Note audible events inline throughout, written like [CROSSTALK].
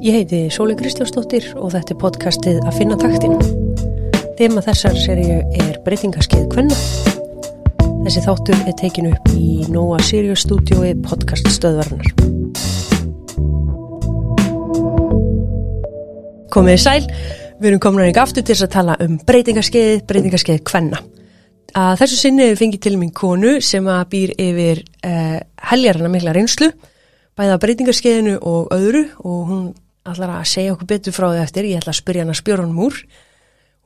Ég heiti Sóli Kristjánsdóttir og þetta er podcastið að finna taktin. Þema þessar seríu er breytingaskeið Kvenna. Þessi þáttur er tekin upp í Nóa Sirius stúdiói podcast stöðvarnar. Komið í sæl, við erum komin að aftur til að tala um breytingaskeið, breytingaskeið Kvenna. Að þessu sinni fengið til minn konu sem að býr yfir uh, heljarana mikla reynslu, bæða breytingarskeiðinu og öðru og hún ætlar að segja okkur betur frá því eftir, ég ætla að spyrja hann að spjóra hann úr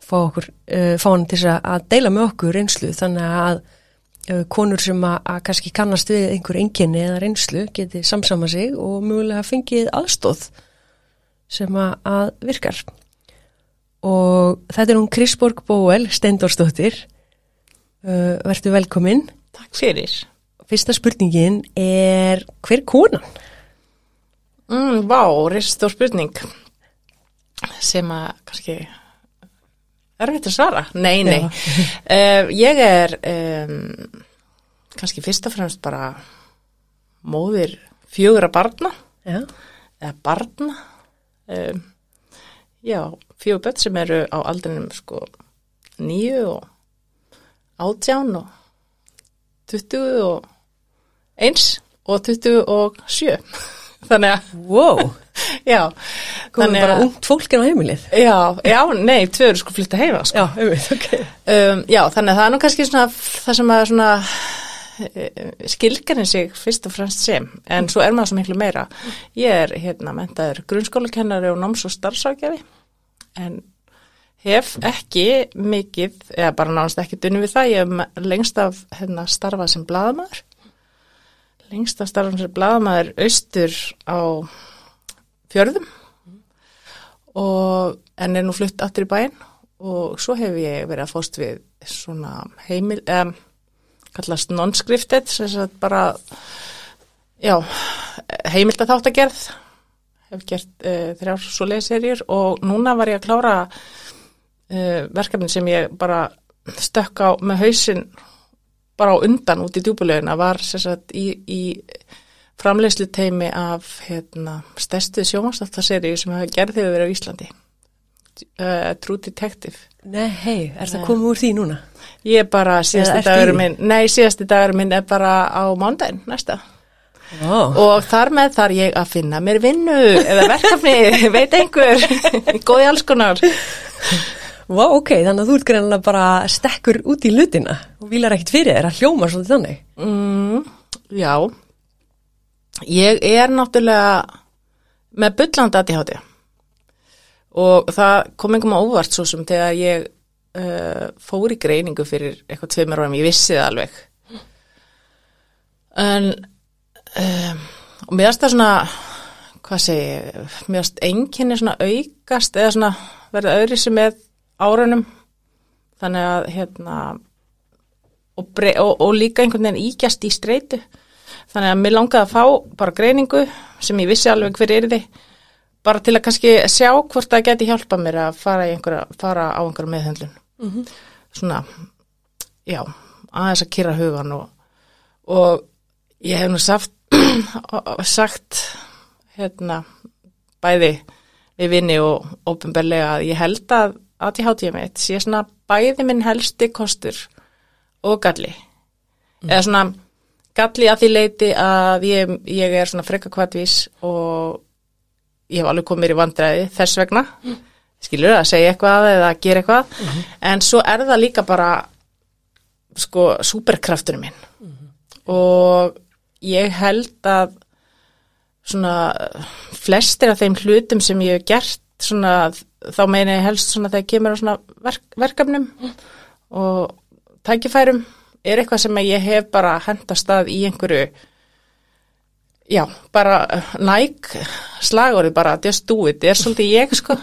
fá, okkur, uh, fá hann til að deila með okkur reynslu. Þannig að uh, konur sem að, að kannski kannast við einhver enginni eða reynslu geti samsama sig og mögulega fengið aðstóð sem að, að virkar. Og þetta er hún Krisborg Bóel Steindorsdóttir uh, verður velkominn Takk fyrir. Fyrsta spurningin er hver konan? Mm, vá, risastór spurning. Sem að kannski erfitt að svara. Nei, nei. uh, ég er um, kannski fyrst og fremst bara móðir fjögur að barna. Já, eða barna. Um, já, fjögur börn sem eru á aldrinum sko nýju og átján og tuttugu og eins og tuttugu og sjö þannig að, wow, [LAUGHS] já. Komum bara ungt fólkin á heimilið? Já, já, nei, tvö eru sko flytta heima sko. Já, einmitt, ok. Um, já, þannig að það er nú kannski svona það sem að svona skilgarinn sig fyrst og fremst sem en svo er maður svo miklu meira. Ég er hérna mentaður grunnskólakennari og náms- og starfsákjafi en hef ekki mikið, eða bara nánast ekki dunni við það, ég hef lengst af hérna, starfað sem bladamæður lengst af starfað sem bladamæður austur á fjörðum. Og en er nú flutt aftur í bæinn. Og svo hef ég verið að fóst við svona heimil, eða kallast non-scripted, sem sagt bara já, heimilda þáttagerð hef gert uh, þrjár svo leiðserjur og núna var ég að klára uh, verkefni sem ég bara stökk á með hausinn bara á undan út í djúbulegina var sagt í, í framleyslu teimi af hérna, stærstu sjómanstáttarserju sem hefur gerð hefur verið á Íslandi uh, True Detective Nei, hei, er það komið úr því núna? Ég er bara, síðasti dagur minn, nei, síðasti dagur minn er bara á mándaginn, næsta. Ó, Og þar með þar ég að finna mér vinnu eða verkefni, [LAUGHS] veit einhver, [LAUGHS] góði alls konar. Vá, ok, þannig að þú ert greinlega bara stekkur út í lutina og vilar ekkit fyrir þér að hljóma svolítið þannig. Mm, já, ég er náttúrulega með bullandi aðtíhátti og það kom einhverjum á óvart svo sem þegar ég uh, fór í greiningu fyrir eitthvað tveimur árum, ég vissi það alveg. En um, finnst það svona, hvað segi ég, finnst enginni svona aukast eða svona verða öðri sem með árunum. Þannig að hérna og, bre- og, og líka einhvern veginn ígjast í streitu. Þannig að mér langaði að fá bara greiningu sem ég vissi alveg hver er þið bara til að kannski sjá hvort það geti hjálpa mér að fara, einhverja, fara á einhverja meðhöndlun. Svona já, aðeins að kýra hugan og, og ég hef nú saft, [CLEARS THROAT] sagt hérna bæði við vinni og ópenbarlega að ég held að ADHD mitt sé svona bæði minn helsti kostur og galli. Eða svona galli að því leiti að ég, ég er svona frekka kvartvís og ég hef alveg komið mér í vandræði þess vegna. Skilur að segja eitthvað eða að gera eitthvað. En svo er það líka bara sko superkrafturinn minn. Og ég held að svona flestir af þeim hlutum sem ég hef gert svona þá meina ég helst svona þegar kemur á svona verk, verkefnum og tækifærum er eitthvað sem ég hef bara hent á stað í einhverju já, bara næk slagorið bara just do it, er svolítið ég sko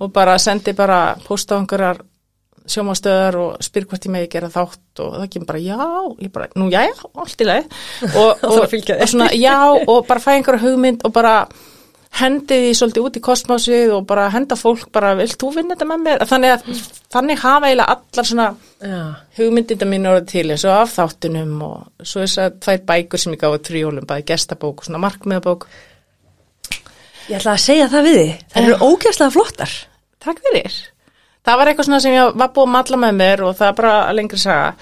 og bara sendi bara posta á einhverjar sjómastöðar og spyr hvort ég megi gera þátt og það kemur bara já, ég bara, nú já, já, allt í lagi og, [LAUGHS] og, að þér. og svona já og bara fæ einhverja hugmynd og bara hendi því svolítið út í kosmásið og bara henda fólk bara, vilt þú vinna þetta með mér? Þannig að þannig hafa eiginlega allar svona Já, hugmyndinda mín orðið til eins og af þáttunum og svo þess að tvær bækur sem ég gáði tríólum, bæði gestabók og svona markmiðabók Ég ætla að segja það við þið. Það eru ógæslega flottar. Takk fyrir. Það var eitthvað svona sem ég var búið að matla með mér og það er bara lengri saga.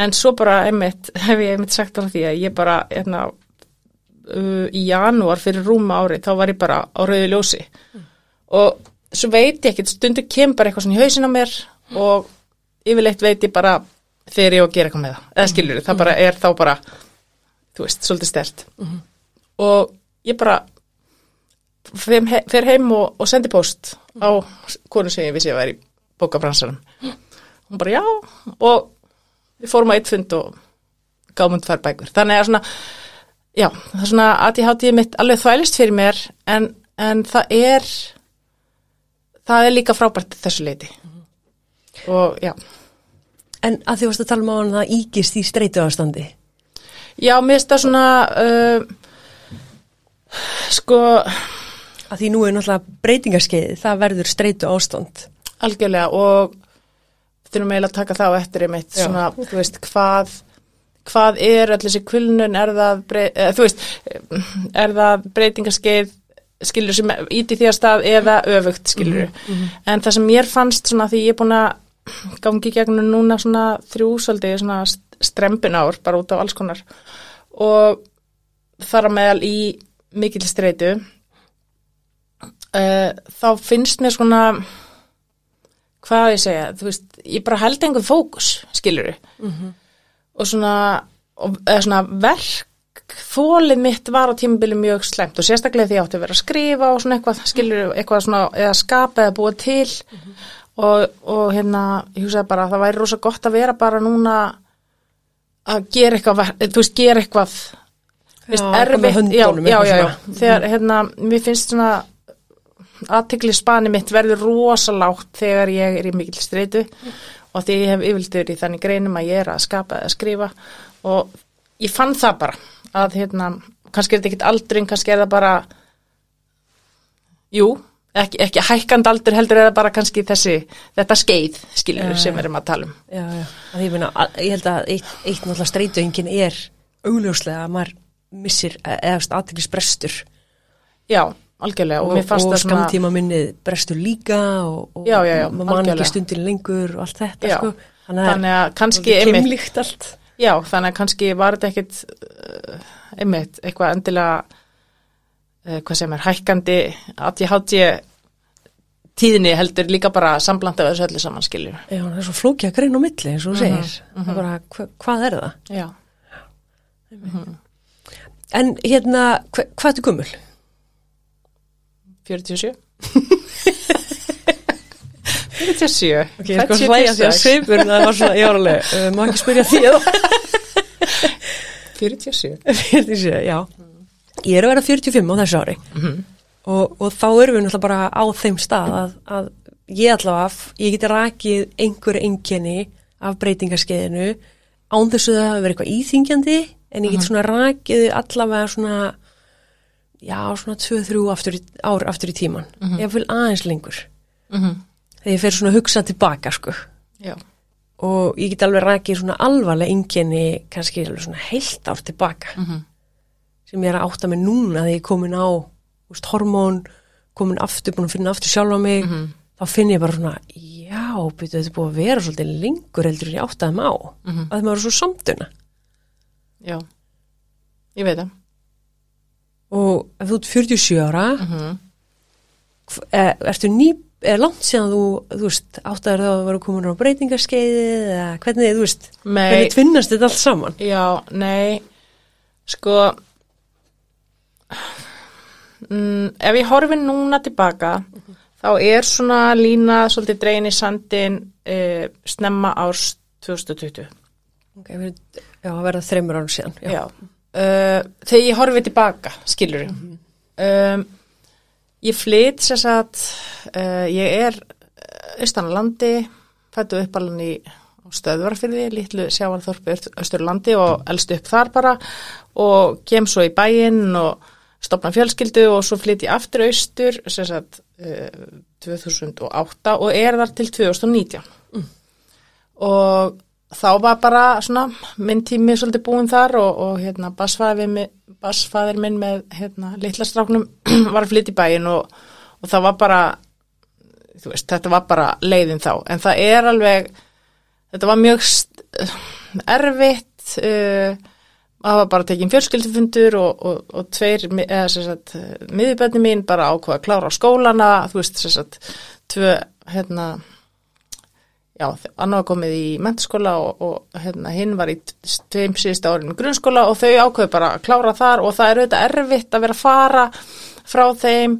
En svo bara einmitt, hef ég einmitt sagt á því að ég bara, hérna, uh, í janúar fyrir rúma ári, þá var ég bara á rauði ljósi. Og svo veit ég ekkert, stundu kemur bara eitthvað svona í hausin á mér og yfirleitt veit ég bara þegar ég á að gera eitthvað með það. Eða skilur, það bara er þá bara, þú veist, svolítið stert. Og ég bara fer he- fer heim og, og sendi post á konu sem ég vissi að væri í bókabransanum hún bara já og við fórum á eitt fund og gáum um tvær bækur þannig að svona já, það er svona að ég hátíði mitt alveg þvælist fyrir mér en, en það er það er líka frábært þessu leiti og já En að því varst að tala um á hann það ígist í streitu ástandi. já, mér finnst það svona uh, sko Að því nú er náttúrulega breytingarskeið, það verður streitu ástand. Algjörlega og þurfum eiginlega að taka það á eftir einmitt svona, þú veist, hvað hvað er allir þessi kulnun er það, brey, eða, þú veist er það breytingaskeið skilur sem íti því að stað eða öfugt skilur en það sem mér fannst svona því ég er búin að gangi gegnum núna svona þrjú svolítið svona strempin ár bara út af alls konar. Og þar að meðal í mikil streitu uh, þá finnst mér svona hvað ég segja, þú veist, ég bara held einhver fókus, skilur og svona, og, svona verk þólið mitt var á tímabili mjög slæmt og sérstaklega því ég átti að vera að skrifa og svona eitthvað, skilur eitthvað svona, eða skapa eða búa til. Og, og hérna, ég hugsaði bara að það væri rosa gott að vera bara núna að gera eitthvað, þú veist, gera eitthvað veist, Já, erfitt, já, já, já, já, svona. þegar, hérna, mér finnst svona aðtikli spani mitt verður rosalátt þegar ég er í mikil streitu og því ég hef yfirldur í þannig greinum að ég er að skapa eða skrifa og ég fann það bara að hérna, kannski er þetta ekkit aldrin, kannski er það bara jú, ekki, ekki hækkand aldur heldur er það bara kannski þessi, þetta skeið skilur Já, sem já. við erum að tala um Já, já. Að ég, meina, að, ég held að eitt, eitt náttúrulega streituengin er augljóslega að maður missir eða aðteklis brestur já, algjörlega og, og svona skamtíma minnið brestur líka og, og Já, já, já, maður man ekki stundin lengur og allt þetta sko. þannig þannig að kannski einmitt Já, þannig að kannski var þetta ekkit uh, einmitt, eitthvað endilega uh, hvað sem er hækkandi að ég hátt ég tíðinni heldur líka bara sambland af þessu öllu saman skiljum. Já, það er svo flókja grein á milli eins og þú Mhm, segir það er bara, hva, hvað er það? Já. En hérna, hva, hvað er gummul? 47. 47. Ok, ég sko að hlæja því að sveipur það var svona, ég var alveg, uh, má ekki spyrja því eða 47. 47, já Ég er að vera 45 á þessu ári og, og þá erum við náttúrulega bara á þeim stað að, að ég allavega, ég geti rakið einhver einkenni af breytingarskeiðinu án þessu að það hafi verið eitthvað íþingjandi en ég get svona rakið allavega svona já, svona 2-3 aftur, í- ár aftur í tíman ég vil aðeins lengur Mm þegar ég fer svona að hugsa tilbaka sko Já. og ég get alveg rakið svona alvarlega einkenni kannski alveg svona heilt ár tilbaka Mhm. sem ég er að átta mig núna þegar ég er komin á úst, hormón, komin aftur búin að finna aftur sjálfa mig Mhm. þá finn ég bara svona, já, byrju, þetta búið að vera svolítið lengur heldur en ég áttaði mig á Mhm. að maður er svo samtuna Já. Ég veit það. Og ef þú ert 47 ára Mm hv- er, ertu ný, er langt síðan þú, þú veist, áttaður þá að vera komin á breytingarskeiði eða hvernig, þú veist, Nei. hvernig tvinnast þetta allt saman Já, nei, sko, mm, ef ég horfi núna tilbaka, þá er svona lína svolítið dregin í sandin uh, snemma árs 2020. ok, við, já, að verða þreymur ára síðan Já. Uh, þegar ég horfi tilbaka, skilur um, ég flyt sér satt, uh, ég er austan á landi, fættu upp alveg í stöðvarfyrði, litlu sjávarþorpi Östurlandi og elst upp þar bara og kem svo í bæinn og stopna fjölskyldu og svo flytt ég aftur austur sagt uh, 2008 og er þar til 2019 og þá var bara svona minn tími svolítið búin þar og, og hérna basfæðir minn, með hérna litla stráknum [CLEARS THROAT] var að flytja í bæin og, og það var bara þú veist, þetta var bara leiðin þá. En það er alveg þetta var mjög st- erfitt uh, það var bara tekinn fjölskyldufundur og, og, og tveir, eða sem sagt miðubönni mín bara ákvað að klára á skólana þú veist, sem sagt tvö, hérna já, annar var komið í mentaskóla og, og hérna, hinn var í tveim síðust árin í grunnskóla og þau ákveðu bara að klára þar og það er auðvitað erfitt að vera að fara frá þeim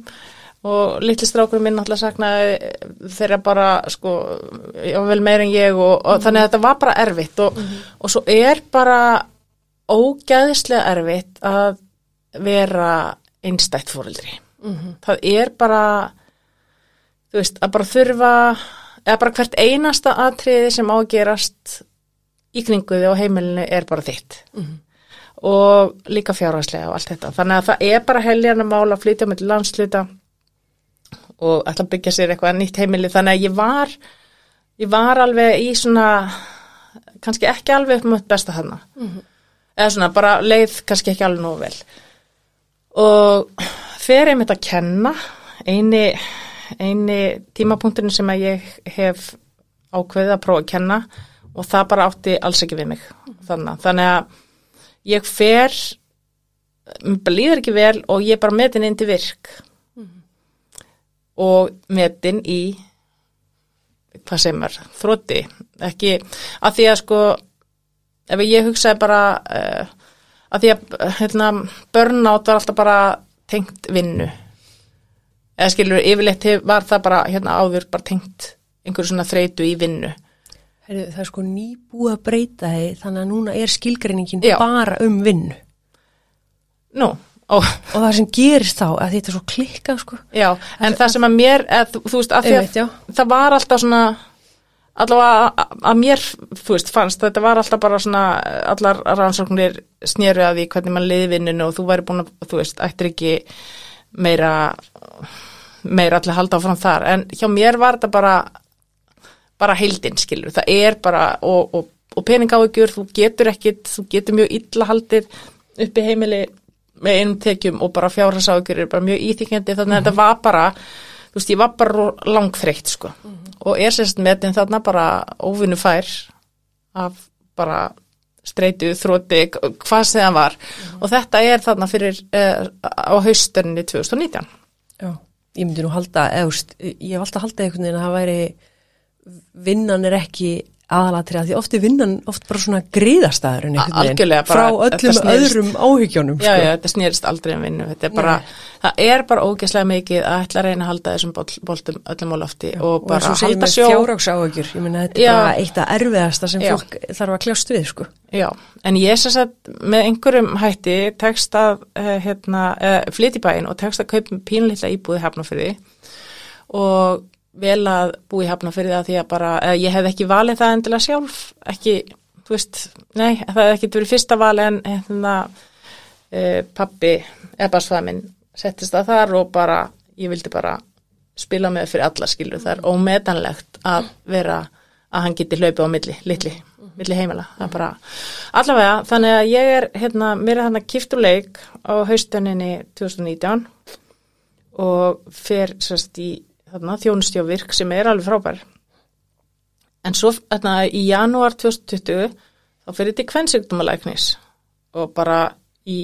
og litli strákurinn minn náttúrulega saknaði þeirra bara sko, já vel meir en ég og, og þannig að þetta var bara erfitt og, og svo er bara ógæðislega erfitt að vera einstætt fóreldri. Það er bara, þú veist, að bara þurfa, eða bara hvert einasta atriði sem á að gerast í kringuði og heimilinu er bara þitt. Og líka fjárhagslega og allt þetta. Þannig að það er bara heljarna mál að flytja með landsluta og að byggja sér eitthvað nýtt heimili. Þannig að ég var, ég var alveg í svona, kannski ekki alveg upp með besta hana. Eða svona, bara leið kannski ekki alveg nógu vel. Og fer einmitt að kenna eini, eini tímapunkturinn sem að ég hef ákveðið að prófa að kenna og það bara átti alls ekki við mig. Þannig, þannig að ég fer mér líður ekki vel og ég er bara metin inn til virk. Og metin í hvað sem er, þrótti ekki, að því að sko ef ég hugsaði bara uh, að því að hérna, burnout var alltaf bara tengt vinnu eða skilur yfirleitt var það bara hérna áður bara tengt einhverju svona þreytu í vinnu. Heyrðu, það er sko nýbúið að breyta þig þannig að núna er skilgreiningin Já. bara um vinnu. Nú, og og það sem gerist þá að þetta er svo klikkað sko. Já, en það sem að mér eða, þú, veist, að Einmitt, að það var alltaf svona allavega að, að mér, þú veist, fannst þetta var alltaf bara svona, allar rannsóknir snéru að því hvernig mann liði vinninu og þú væri búin að, þú veist, ættir ekki meira meira allir halda áfram þar, en hjá mér var þetta bara bara heildin, skilur, það er bara og, og, og peningáhugjur, þú getur ekkit þú getur mjög illa haldið uppi heimili með einum tekjum og bara fjárhagsáhugjur er bara mjög íþykjandi þannig að þetta var bara, þú veist, ég var bara langþreytt, sko. Og er sérst metin þarna bara óvinnu fær af bara streitu, þróti, hvað sem það var. Og þetta er þarna fyrir uh, á haustunni 2019 Já. Ég myndi nú halda, eða, ég hef alltaf haldið einhvern veginn að það væri vinnan er ekki aðalatriða því oft er vinnan oft bara svona bara frá öllum snerist- öðrum áhygjónum Já, sko. já, þetta snýrist aldrei um vinnu, þetta er bara, það er bara ógeðslega mikið að ætla að reyna að halda þessum boll, boltum öllum á lofti og og bara og segir halda sjó. fjárhagsáhugjur ég meina þetta er Já. bara eitt af erfiðasta sem Já. fólk þarf að kljást við sko. Já, en ég sem sagt með einhverjum hætti tekst að uh, hérna, uh, flytja í bæinn og tekst að kaupa pínlítla íbúði hafnafyrði og vel að búi hafnafyrði að því að bara, ég hef ekki valið það endilega sjálf, ekki, þú veist, nei, það hef ekki verið fyrsta vali en hérna uh, pappi, ebbasfað minn settist að þar og bara, ég vildi bara spila með fyrir alla skilu, það er ómetanlegt að vera að hann geti hlaupið á milli, litli, milli heimila, það er bara allavega, þannig að ég er hérna, mér er hann að kiptu leik á haustunninni 2019 og fer sérst í þarna, þjónustjóvirk sem er alveg frábær. En svo þarna, í janúar 2020 þá fyrir þetta í kvennsugdumalæknis og bara í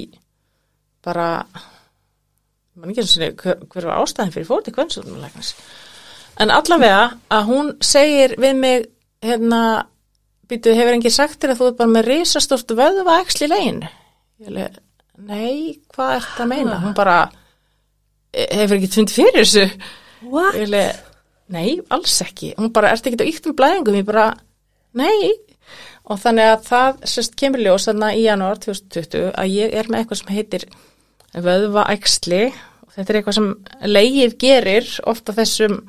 bara mann ekki eins og hver, hver var ástæðin fyrir fór til kvennsugdumalæknis en allavega að hún segir við mig hérna býtu hefur enginn sagt þér að þú ert bara með risastórt vöðva eksli legin? Ég leið, nei, hvað er þetta að meina? Hún bara "E- hefur ekki fundið fyrir þessu What? Leið, nei, alls ekki. Hún bara, ertu ekki á yktum blæðingum? Ég bara, nei. Og þannig að það sérst kemur ljós þarna í janúar 2020 að ég er með eitthvað sem heitir vöðvaæksli og þetta er eitthvað sem leið gerir ofta þessum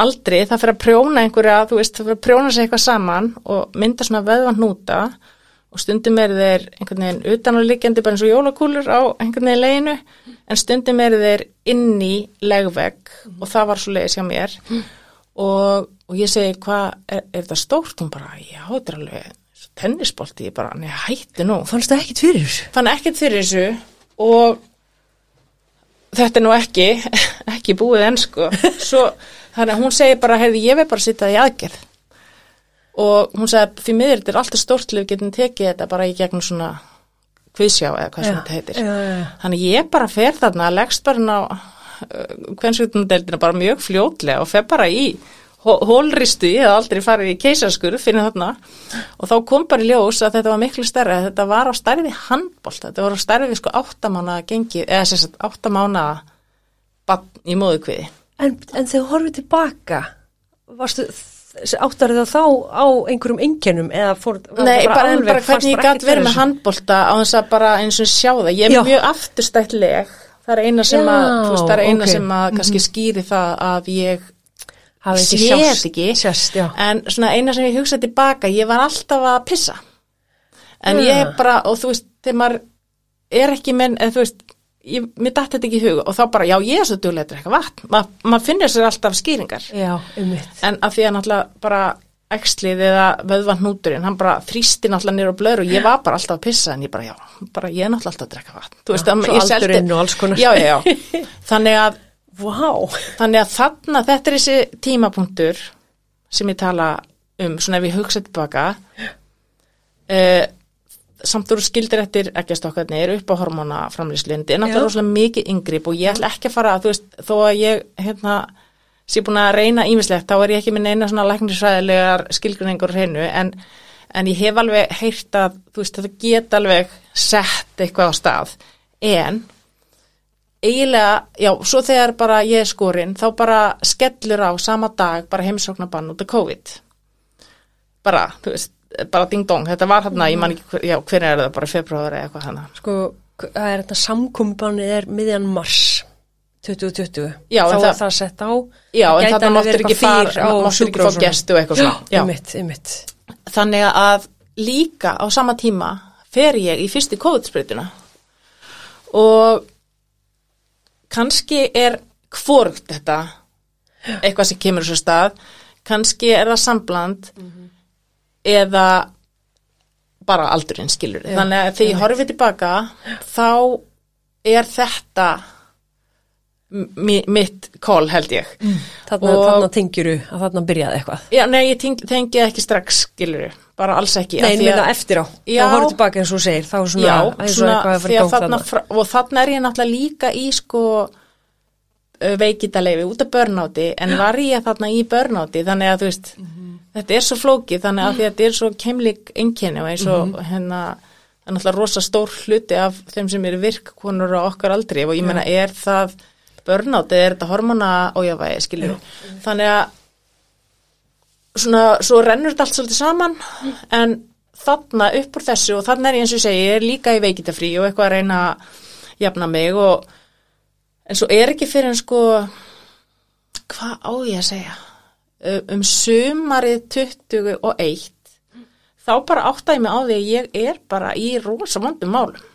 aldri, það fyrir að prjóna einhverja, þú veist, það fyrir að prjóna sig eitthvað saman og mynda svona vöðvanúta og stundum er þeir einhvern veginn utan á liggjandi bara eins og jólakúlur á einhvern veginn leginu en stundum er þeir inn í legvegg og það var svo leiðis hjá mér og, og ég segi, hvað, er, er þetta stórt? Hún bara, já, þetta er alveg tennisbolti, ég bara, nei, hætti nú. Fannst það ekkit fyrir þessu? Fann ekkert fyrir þessu og þetta er nú ekki, [LAUGHS] ekki búið enn sko. [LAUGHS] Svo, þannig að hún segi bara, heyrði, ég veið bara að sitja í aðgerð. Og hún segi, því miður, þetta er alltaf stórt við getum tekið þetta bara í gegnum svona kviðsjá eða hvað sem þetta heitir. já, já. Þannig ég bara fer þarna, leggst bara inn á hvernsveitundeldina bara mjög fljótlega og fer bara í hó- hólristu, ég hef aldrei farið í keisaskur fyrir þarna og þá kom bara í ljós að þetta var miklu stærri, þetta var á stærði handbolt, þetta var á stærði sko áttamána gengi, eða sem sagt áttamána bann í móðukviði. En, en þegar horfið tilbaka, varstu, áttar það þá á einhverjum einkennum eða fór Nei, bara, alveg- bara fannst hvernig ég bara ekkert verið með þessu? handbolta á þess að bara eins og sjá það. Ég er Já. mjög afturstættleg, það er eina sem að, Já, þú veist, það er eina ok. sem að kannski skýri það að ég Hafði ekki sjást- ekki. Sjást, já. En svona eina sem ég hugsaði tilbaka, ég var alltaf að pissa. En Já. ég bara, og þú veist, þegar maður er ekki menn, eða þú veist, ég, mér datt þetta ekki í hug og þá bara, já, ég er svo duglega að drekka vatn. Ma, maður finnir sér alltaf skýringar. Já. En af því að náttúrulega bara æxlið eða vöðvannúturinn, hann bara þrýsti náttúrulega nýra og blöður og ég var bara alltaf að pissa en ég bara, já, bara ég er náttúrulega alltaf að drekka vatn. Þú veist, Já, að ég seldi-. [LAUGHS] Þannig að Vá. Þannig að þarna, þetta er þessi tímapunktur sem ég tala um, svona ef ég hugsa tilbaka, uh, samt þú skildir eftir ekki stokkarnir upp á hormónaframlýslinn, þetta er Já. náttúrulega rosalega mikið yngripp og ég ætla ekki að fara að, þú veist, þó að ég, hérna, sé búin að reyna ímislegt, þá er ég ekki með neina svona læknisræðilegar skilgrinningur hreinu, en, en ég hef alveg heyrt að, þú veist, þetta get alveg sett eitthvað á stað, en eiginlega, já, svo þegar bara ég er skorinn, þá bara skellur á sama dag, bara heimsóknabann út af COVID. Bara, þú veist, bara ding dong, þetta var hérna, ég man ekki, hver, já, hver er það, bara februari eða eitthvað hana. Sko, það er þetta samkombannið er miðjan mars 2020. Já, Þá var það- það sett á. Já, en alveg máttur ekki á máttur ekki fá gestu eitthvað svona. Já, Um mitt, um mitt. þannig að líka á sama tíma fer ég í fyrstu COVID-spreytuna og kannski er hvorugt þetta eitthvað sem kemur þessu stað kannski er það sambland eða bara aldurinn skilur Já, þannig að þegar ég horfið tilbaka þá er þetta mi- mitt call held ég Þarna, Og- þarna tengjuru að þarna byrjaði eitthvað. Já, nei, ég teng- tengi ekki strax skilur bara alls ekki Nei, því minna eftir á. Já. Það horfið tilbaka eins og segir. Þá svona, Já, eins og eitthvað að fara gang þarna, fra- og þarna er ég náttúrulega líka í sko veikidaleifi út af börnáti en var ég þarna í börnáti þannig að þú veist, þetta er svo flókið þannig að því að þetta er svo kemlik einkenni og eins og hérna það er náttúrulega rosa stór hluti af þeim sem eru virkkonur á okkar aldri. Og ég meina er það börnáti, er þetta hormona ójávægi, skilur þannig að svona, svo rennur þetta allt svolítið saman en þarna upp úr þessu og þarna er ég eins og segi, ég er líka í veikitafrí og eitthvað að reyna að jafna mig og en svo er ekki fyrir en sko hvað á ég að segja um sumarið 21 þá bara áttaði mig á því að ég er bara í rosa vondum málum.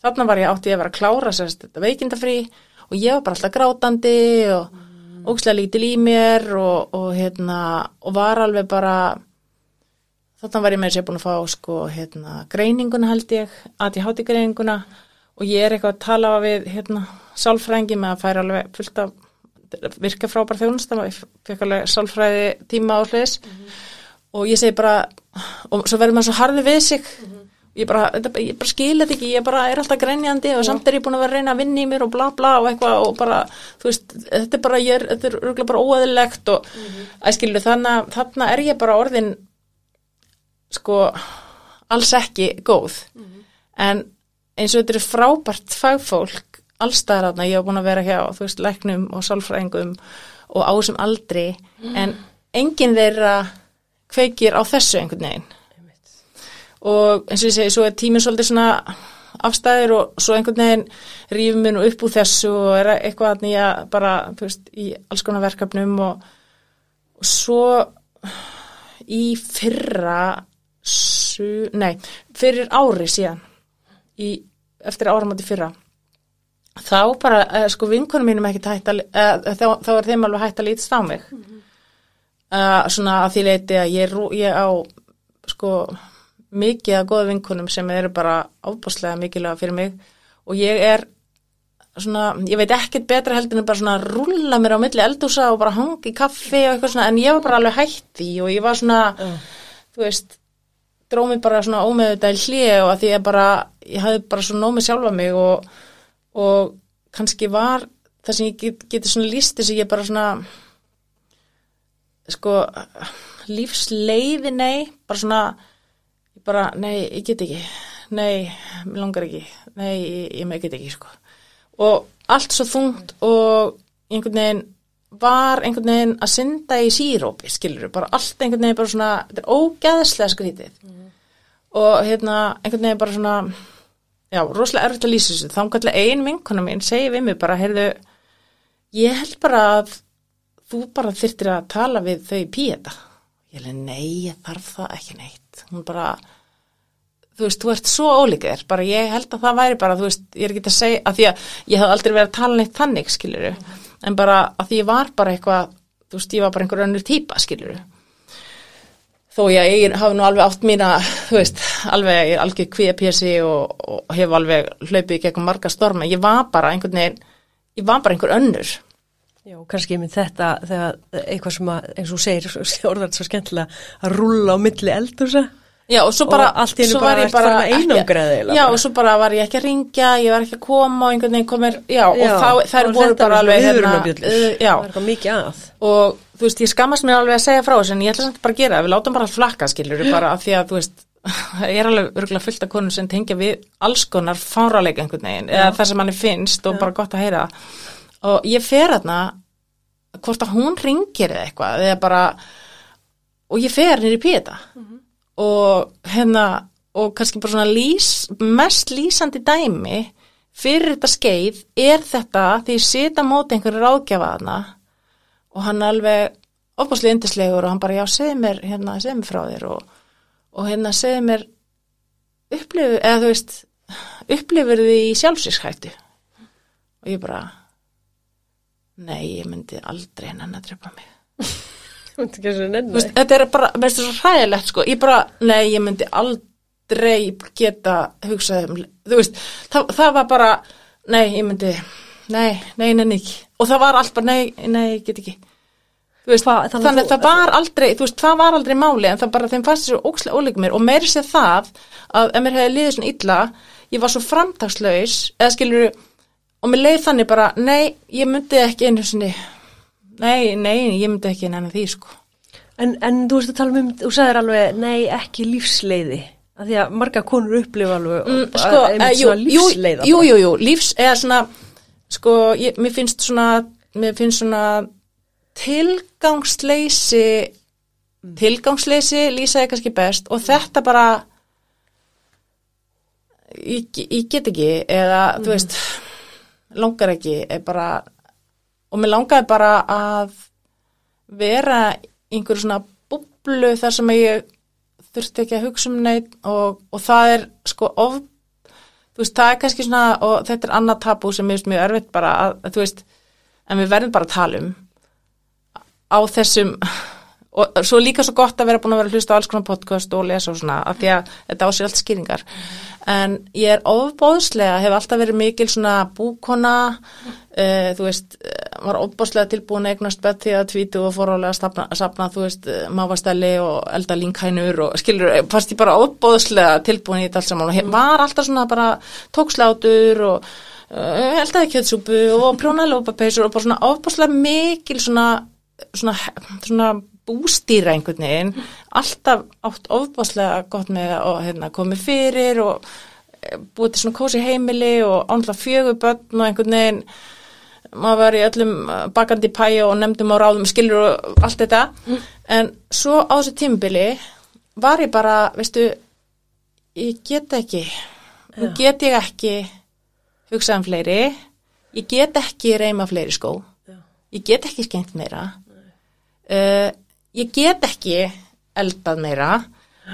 Þarna var ég átti að vera að klára sérst þetta veikindafrí og ég var bara alltaf grátandi og ógslega lítil í mér og, og hérna og var alveg bara þarna var ég með sér búin að fá sko hérna greininguna held ég ADHD greininguna og ég er eitthvað að tala við hérna sálfræðingi með að færa alveg fullt af virka frábær þjónust ég fekk alveg sálfræði tíma á hlis og ég segi bara og svo verður maður svo harði við sig. Bara, þetta, ég bara skil þetta ekki ég bara er alltaf grenjandi og samt er ég búin að vera að reyna að vinna í mér og bla bla og eitthvað og bara, þú veist, þetta er bara ég er, þetta er örgulega bara óæðilegt og mm -hmm. æskilu þannig, þannig er ég bara orðin sko alls ekki góð. En eins og þetta er frábært fagfólk allstaðar þarna, ég hef búin að vera hjá þú veist, læknum og sálfræðingum og á þessum aldri en enginn þeirra kveikir á þessu einhvern veginn. Og eins og ég segi, svo er tíminn svolítið svona afstæðir og svo einhvern veginn rífum mér nú upp úr þessu og er eitthvað að nýja bara, þú veist, í alls konar verkefnum og, og svo í fyrra su, nei, fyrir ári síðan í, eftir áramóti fyrra þá bara, eh, sko vinkonum mínum ekki hægt að, eh, þá, þá er þeim alveg hægt að lítast á mig. Uh, svona að því leiti að ég, ég á sko mikið að góða vinkunum sem eru bara ábúslega mikilvæga fyrir mig. Og ég er svona, ég veit ekkert betra heldur en bara svona rúlla mér á milli eldúsa og bara hangi í kaffi og eitthvað svona en ég var bara alveg hætti og ég var svona þú veist, dróð mér bara svona ómeðvitað í hlið og að því að bara ég hafði bara svona nómið sjálfa mig og, og kannski var það sem ég get, geti svona lísti sem ég bara svona sko lífsleiði nei, bara svona ég bara, nei, ég get ekki nei, mér langar ekki nei, ég, ég get ekki, sko. Og allt svo þungt og einhvern veginn var einhvern veginn að synda í sírópi, skilur bara allt einhvern veginn bara svona þetta er ógæðslega skrítið. Og hérna einhvern veginn bara svona já, rosalega erfitt að lýsa þessu. Þá kallar ein vinkona mín segi við mig bara, heyrðu ég held bara að þú bara þyrftir að tala við þau í píeta. Ég held, nei, ég þarf það ekki neitt. Hún bara þú veist, þú ert svo ólíkir, bara ég held að það væri bara, þú veist, ég er ekki að segja að því að ég hef aldrei verið að tala neitt þannig, skiluru en bara að því ég var bara eitthvað, þú veist, ég var bara einhver önnur típa, skiluru þó ég, ég hafi nú alveg átt mína, þú veist, alveg, ég er alveg kvíða pjessi og, og hef alveg hlaupið í gegnum marga storma, ég var bara einhvern veginn, ég var bara einhver önnur. Já, kannski með þetta þegar eitthvað sem að, eins og segir, orðar svo skemmtilega að rúlla á milli eldursa Já, og svo Og bara, allt í svo bara var ég ertu farin að ekki- einangra þig eiginlega Já, bara. og svo bara var ég ekki að ringja, ég var ekki að koma og einhvern veginn komir, já, og Já, þá, þær þá er voru bara alveg hérna, uh, já, er að. Og þú veist, ég skammast mér alveg að segja frá þessu en ég ætla samt bara að gera það, við látum bara að flakka skilur bara af því að, þú veist [LAUGHS] það er alveg örgulega fullt af konum sem tengja við alls konar fáralega einhvern veginn eða það sem manni finnst og bara gott að heyra. Og ég fer þarna hvort að hún ringir eða eitthvað eða bara og ég fer nýri píeta og hérna og kannski bara svona lýs, mest lýsandi dæmi fyrir þetta skeið er þetta því ég sita móti einhverju ráðgjafaðna og hann er alveg opaslega yndislegur og hann bara já segði mér hérna, segði mér frá þér og, og hérna segði mér upplifu, eða þú veist upplifur því í sjálfsískættu og ég bara nei, ég myndi aldrei hennan að drepa mig þetta er bara, mér finnst þetta svo hræðilegt sko, ég bara, nei, ég myndi aldrei geta hugsað um, þú veist, það, það var bara nei, ég myndi, nei, nei, nei, nei, og það var allt bara, nei, nei, ég get ekki. Þú veist, Hva- þannig þannig, að það var aldrei, þú veist, það var aldrei máli en það bara, þeim fannst þessu ókslega ólíkum mér. Og meiri sér það að ef mér hefði liðið svona illa, ég var svo framtagslaus, eða skilur og mér leið þannig bara, nei, ég myndi ekki einu sinni, nei, nei, ég myndi ekki einu því, sko En, en þú veist að tala um, þú sagðir alveg, nei, ekki lífsleiði. Af því að marga konur upplifa alveg Mm, sko, einmitt eh, jú, svona lífsleiða. jú, jú, jú, lífs eða svona, sko, ég, mér finnst svona, mér finnst svona tilgangsleysi, tilgangsleysi lýsaði kannski best og þetta bara, ég, ég get ekki, eða, þú veist, langar ekki, er bara, og mér langaði bara að vera einhverju svona búblu þar sem ég þurfti ekki að hugsa um neitt og, og það er sko of, þú veist, það er kannski svona, og þetta er annað tabú sem mér finnst mjög erfitt bara að þú veist, en við verðum bara að tala um á þessum og svo líka svo gott að vera búin að vera að hlusta á alls konar podcast og lesa og svona af því að þetta á sér allt skýringar. En ég er ofbóðslega hef alltaf verið mikil svona búkona uh, þú veist eh, var ofbóðslega tilbúin að eignast bett því að tvítu og fórálega sapna, sapna þú veist, eh, mávastelli og elda linkhænur og skilur, fannst ég bara ofbóðslega tilbúin í þetta allt saman. Og hef, var alltaf svona bara tókslátur og uh, eldaði kjötsúpu og prjónaði lópapeisur og bara svona ofbóðslega mikil svona svona, svona bústýra einhvern veginn alltaf átt ofbáslega gott með að hérna, komið fyrir og eh, búið til svona kósi heimili og ánlega fjögur börn og einhvern veginn. Maður var í öllum eh, bakandi pæja og nefndum á ráðum skilur og allt þetta. En svo á þessu tímbili var ég bara, veistu ég get ekki nú get ég ekki hugsað um fleiri. Ég get ekki reyma fleiri skó. Ég get ekki skemmt meira. Uh, ég get ekki eldað meira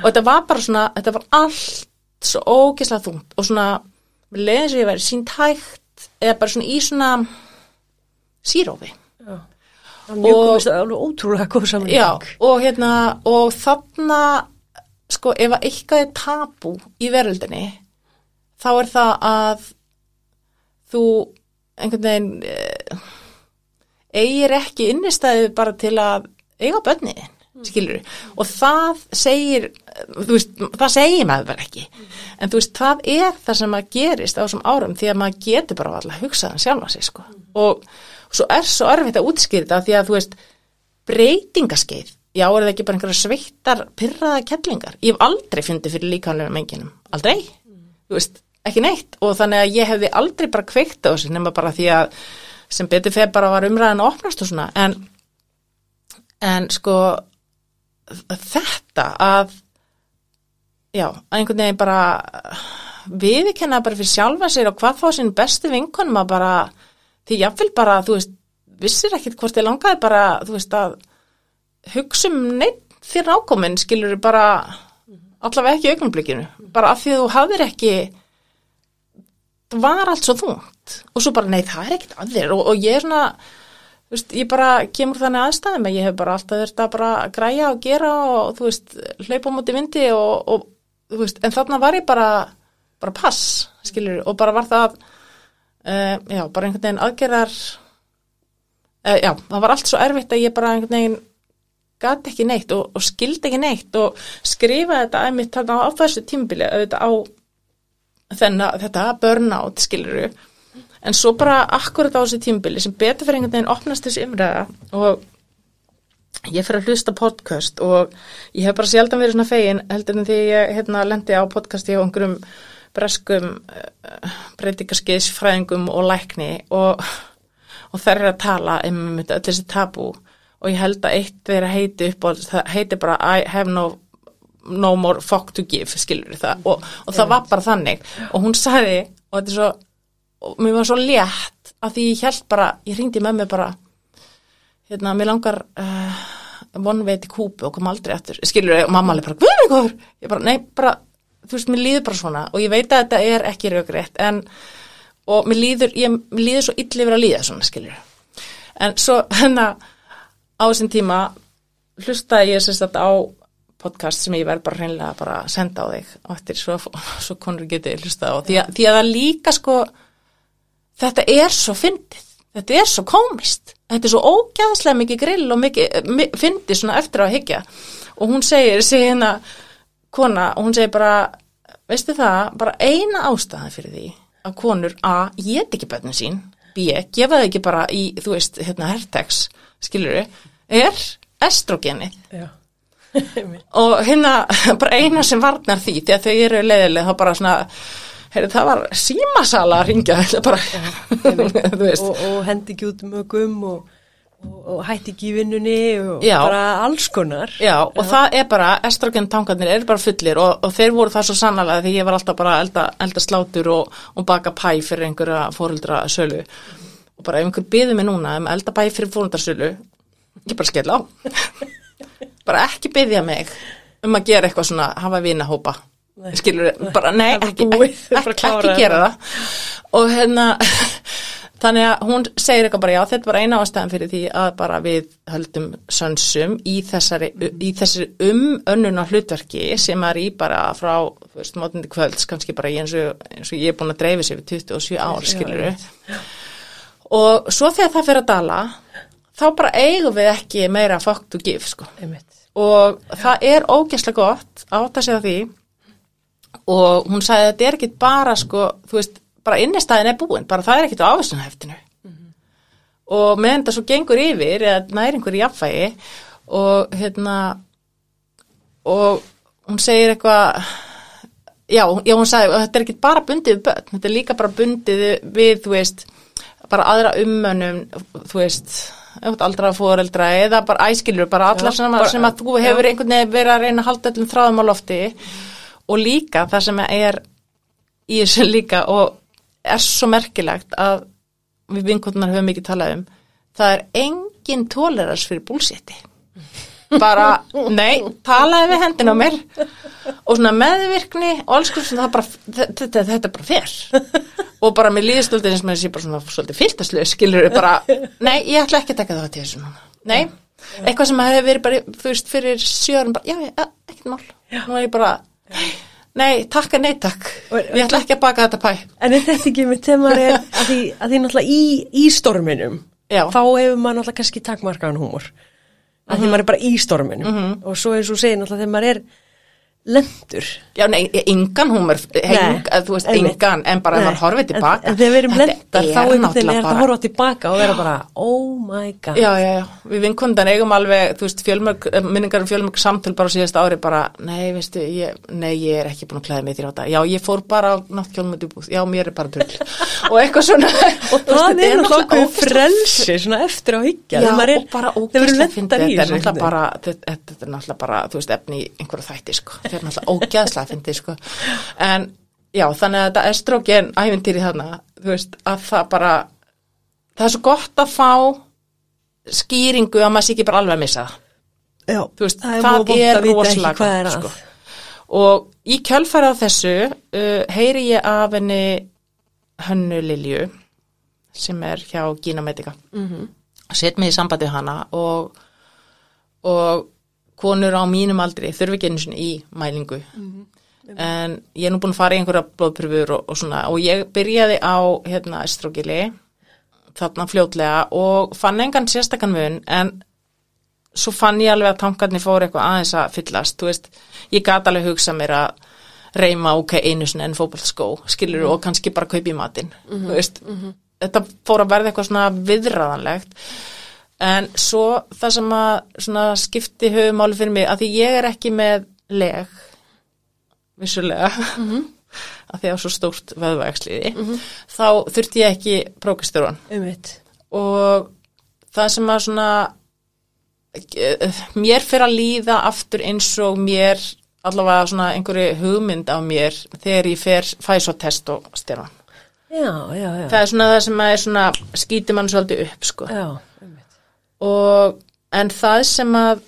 og þetta var bara svona, þetta var allt svo ógeðslega þungt og svona með leiðin sem ég væri sínt hægt eða bara svona í svona sírófi. Mjög komist alveg ótrúlega góð saman. Já, og hérna, og þarna, sko, ef að eitthvað er tabú í veröldinni, þá er það að þú einhvern veginn eh, eigir ekki innistæði bara til að eiga bönniðin, skilur og það segir, veist, það segir maður bara ekki, en þú veist, það er það sem að gerist á þessum árum því að maður getur bara alltaf hugsað um sjálfa sig, sko, og svo er svo erfitt að útskýrta því að þú veist, breytingaskeið já, er það ekki bara einhverja sveittar pyrraða kettlingar, ég hef aldrei fundið fyrir líkanlega menginum, aldrei. Þú veist, ekki neitt. Og þannig að ég hefði aldrei bara kveikt á þessu nema bara því að sem betur þegar bara var umræðan að opnast og svona, en en sko þetta að já, einhvern veginn bara viðkenna bara fyrir sjálfa sér og hvað þá sín bestu vinkonum að bara, því jáfnvel bara þú veist, vissir ekkit hvort þið langaði bara, þú veist, að hugsa um neitt þér ákomin skilur bara allavega ekki augnumblíkinu, bara af því þú hafðir ekki það var allt svo þungt. Og svo bara nei það er ekkit að þér. Og, og ég er svona þú veist, ég bara kemur þannig aðstæðum að ég hef bara alltaf þurft að bara græja og gera og þú veist, hlaupa á móti vindi og, og þú veist, en þarna var ég bara bara pass, skilur og bara var það uh, já, bara einhvern veginn aðgerðar uh, já, það var allt svo erfitt að ég bara einhvern veginn gat ekki neitt og, og skildi ekki neitt og skrifa þetta einmitt þarna á þessu tímbili auðvitað á þennan, þetta burnout skiluru en svo bara akkurat á þessu tímbili sem betur fyrir einhvern veginn opnast þessi umræða og ég fyrir að hlusta podcast og ég hef bara sjaldan verið svona fegin heldur en því ég hérna lendi á podcasti á einhverjum breskum breytingarskiðsfræðingum og lækni og, og þær eru að tala um þetta öll þessi tabú og ég held að eitt þeirra heiti upp og það heiti bara I have no, no more fuck to give skilur það? Og, og það var bara þannig. Og hún sagði og þetta er svo og mér var svo létt að því ég held bara, ég ringdi með mig bara hérna, mér langar uh, vonveiti kúpu og kom aldrei aftur, skilur og mamma alveg bara, hvað er góður? Ég bara, nei, bara, þú veist, mér líður bara svona og ég veit að þetta er ekki raugrétt en, og mér líður, ég, mér líður svo illi verið að líða svona, skilur en svo, [LAUGHS] hérna á þessum tíma hlustaði ég sérst að á podcast sem ég verð bara hreinlega að senda á þig og eftir svo, [LAUGHS] svo konur getið hlustað á. Því að, því að það líka sko þetta er svo fyndið, þetta er svo komist, þetta er svo ógæðslega mikið grill og mikið mi- fyndið svona eftir á að higgja og hún segir, segir hérna kona og hún segir bara, veistu það, bara eina ástæðan fyrir því að konur A, ég ekki bönnin sín, B, gefa þau ekki bara í, þú veist, hérna hertex, skilur er estrogenið Já. og hérna [LAUGHS] bara eina sem varnar því því að þau eru leiðileg þá bara svona heyrðu, það var símasala að ringja bara [LAUGHS] og, og hendi ekki út mögum og, og, og hætti ekki í vinnunni og Já. bara alls konar. Já, og það er bara, estrogen tankarnir eru bara fullir og, og þeir voru það svo sannlega því ég var alltaf bara elda, elda slátur og, og baka pæ fyrir einhverja fóruldra sölu og bara ef einhver byður mig núna um elda pæ fyrir fóruldra sölu ég bara skell á. [LAUGHS] Bara ekki byðja mig um að gera eitthvað svona, hafa vinahópa skilur, bara nei, ekki, ekki, ekki, gera það. Og hérna [LAUGHS] þannig að hún segir eitthvað bara já, þetta var eina ástæðan fyrir því að bara við höldum sönsum í þessari, í þessari umönnuna hlutverki sem er í bara frá, veist, mótandi kvölds kannski bara eins og, eins og ég er búin að dreifi sér við 27 ár, skilur og svo þegar það fyrir að dala þá bara eigum við ekki meira fuck to give, sko. Einmitt. og það er ógæslega gott átt að segja því og hún sagði að þetta er ekki bara sko, þú veist, bara innistæðin er búin bara það er ekkit á ávistunheftinu og meðan þetta svo gengur yfir eða næri einhverju jafnvægi og hérna og hún segir eitthvað já, já, hún sagði að þetta er ekki bara bundið við börn, þetta er líka bara bundið við, þú veist, bara aðra ummönnum, þú veist aldra fóreldra eða bara æskilur bara allar Já, sem, bara- sem að þú hefur einhvern veginn verið að reyna að halda öllum þráðum á lofti og líka það sem er í þessu líka og er svo merkilegt að við vinkunnar höfum mikið talað um það er engin tóleras fyrir búlsétti bara, nei, talaði við hendina á mér. Og svona meðvirkni og alls bara, þetta, er bara fer og bara mér líðist alltaf eins með þessi bara svona svolítið fylgtaslega skilur bara, nei, ég ætla ekki að taka það til þessu núna. Nei, eitthvað sem hefði verið bara, þú veist, fyrir sjörum bara, já, ekkert mál. Nú er ég bara, nei, takk en nei takk, ég ætla ekki að baka þetta pæ. En er þetta ekki með er [LAUGHS] að því, að því náttúrulega í, í storminum Já. þá hefur maður náttúrulega kannski takmarkaðan húmor. Að því maður er bara í storminum. Og svo eins og segir náttúrulega þegar maður er lendur Já, nei, engan húmur, þú veist, engan, en bara ef maður horfið tilbaka. En, þegar við erum lendar þá er þetta að horfa tilbaka og vera bara oh my god Já, já, já, við vinkundan eigum alveg, þú veist, fjölmörg, eh, minningar um fjölmörg samtöl bara síðast ári bara, nei, veistu, ég, nei, ég er ekki búin að klæða mig á þetta. Já, ég fór bara á náttkjólum út í búð, já, mér er bara drull. [LAUGHS] og eitthvað svona. og það er náttúrulega frelsi svona eftir á higgja þegar við erum lendar í þetta er náttúrulega í einhverju þætti, sko. Ógæðslega. En, já, þannig að þetta estrógen æfintýri þarna, þú veist, að það bara, það er svo gott að fá skýringu að maður sé ekki bara alveg að missa það. Já, veist, það er, að rosalega gott, að sko. Og í kjölfæra á þessu uh, heyri ég af henni Hönnu Lilju sem er hjá Gina Medica. Mm -hmm. Sett mig í sambandi hana og, og konur á mínum aldri þurfi ekki einu sinni í mælingu. En ég er nú búin að fara í einhverja blóðpröfur og, og svona og ég byrjaði á hérna estrogili þarna fljótlega og fann engan sérstakann mun en svo fann ég alveg að tankarnir fóru eitthvað aðeins að fyllast, þú veist, ég gat alveg hugsa mér að reyma ok einu sinni en fótballskó, skilur og kannski bara kaupa í matinn, þú veist. Þetta fór að verða eitthvað svona viðræðanlegt en svo það sem að svona skipti höfumáli fyrir mig, að því ég er ekki með leg vissulega [LAUGHS] að því að svo stórt veðvægsliði þá þurfti ég ekki umvitt og það sem að svona eh, mér fyrir að líða aftur eins og mér allavega svona einhverju hugmynd á mér þegar ég fer fæ svo test og styrna. Já, já, já. Það er svona það sem að svona skýti mann svolítið upp sko. Já, Og en það sem að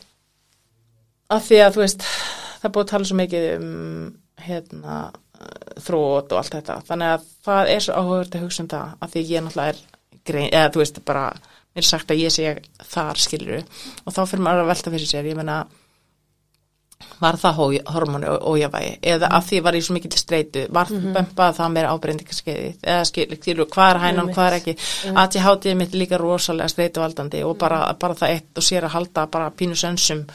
að því að þú veist það búið að tala svo mikið um hérna þrót og allt þetta. Þannig að það er svo áhugavert að hugsa um það að því ég náttúrulega er grein, eða þú veist bara mér er sagt að ég sé þar skiluru og þá fyrir maður að velta fyrir sér. Ég meina var það hormónu ójafægi eða að því var ég svo mikið til streitu var mm -hmm. bempað það mér ábreyndingarskeiði eða skilur, hvað er hænan, hvað er ekki. Að ég hátiði mitt líka rosalega streituvaldandi og bara, bara það eitt og sér að halda bara pínu sönsum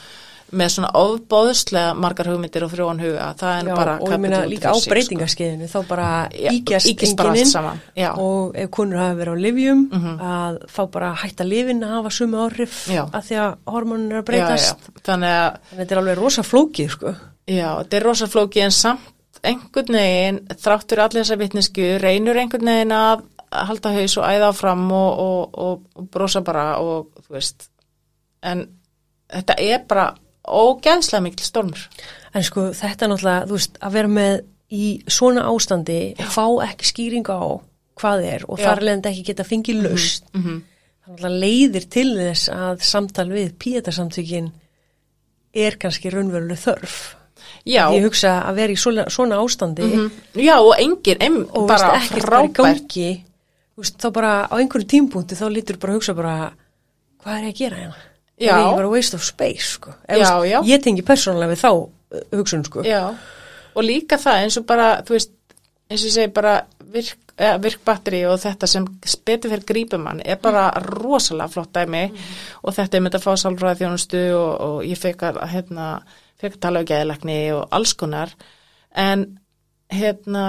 með svona ofbóðslega margar hugmyndir og frjóan huga, það er Já, bara og ég meina líka á sig, sko. breytingarskeiðinu þá bara Já, íkjast ýkist bara allt enginin saman, já. Mhm. og ef konur hafa verið á livjum að þá bara hætta livin að hafa sumu áhrif Já. að því að hormónin er að breytast já. þannig að þetta er alveg rosa flókið sko Já, þetta er rosa flóki en samt einhvern veginn, þráttur allir þessa vitnesku, reynur einhvern veginn að halda haus og æða áfram og, og, og, og brosa bara og þú veist, en þetta er bara ógeðslega mikil stormur. en sko þetta er náttúrulega, þú veist, að vera með í svona ástandi og fá ekki skýringu á hvað er og Já. þar leðandi ekki geta fengið laust mm -hmm. þannig að leiðir til þess að samtal við píetarsamtökin er kannski raunveruleg þörf Já, ég hugsa að vera í svona, svona ástandi já og engin, ein, og bara veist, ekkert bara frábært. þá bara á einhverju tímpúnti þá lítur bara að hugsa bara hvað er ég að gera hérna Já. er ég bara waste of space sko. Ef, Já, já. ég tengi persónulega við þá uh, hugsun sko. Já, og líka það eins og bara, þú veist, eins og ég segi bara virk, eh, virkbatteri og þetta sem betur fyrir grípumann er bara rosalega flott dæmi og þetta er með að fá sálfræði þjónustu og, og ég fekk að, hérna, fekk að tala um geðlækni og alls konar en hérna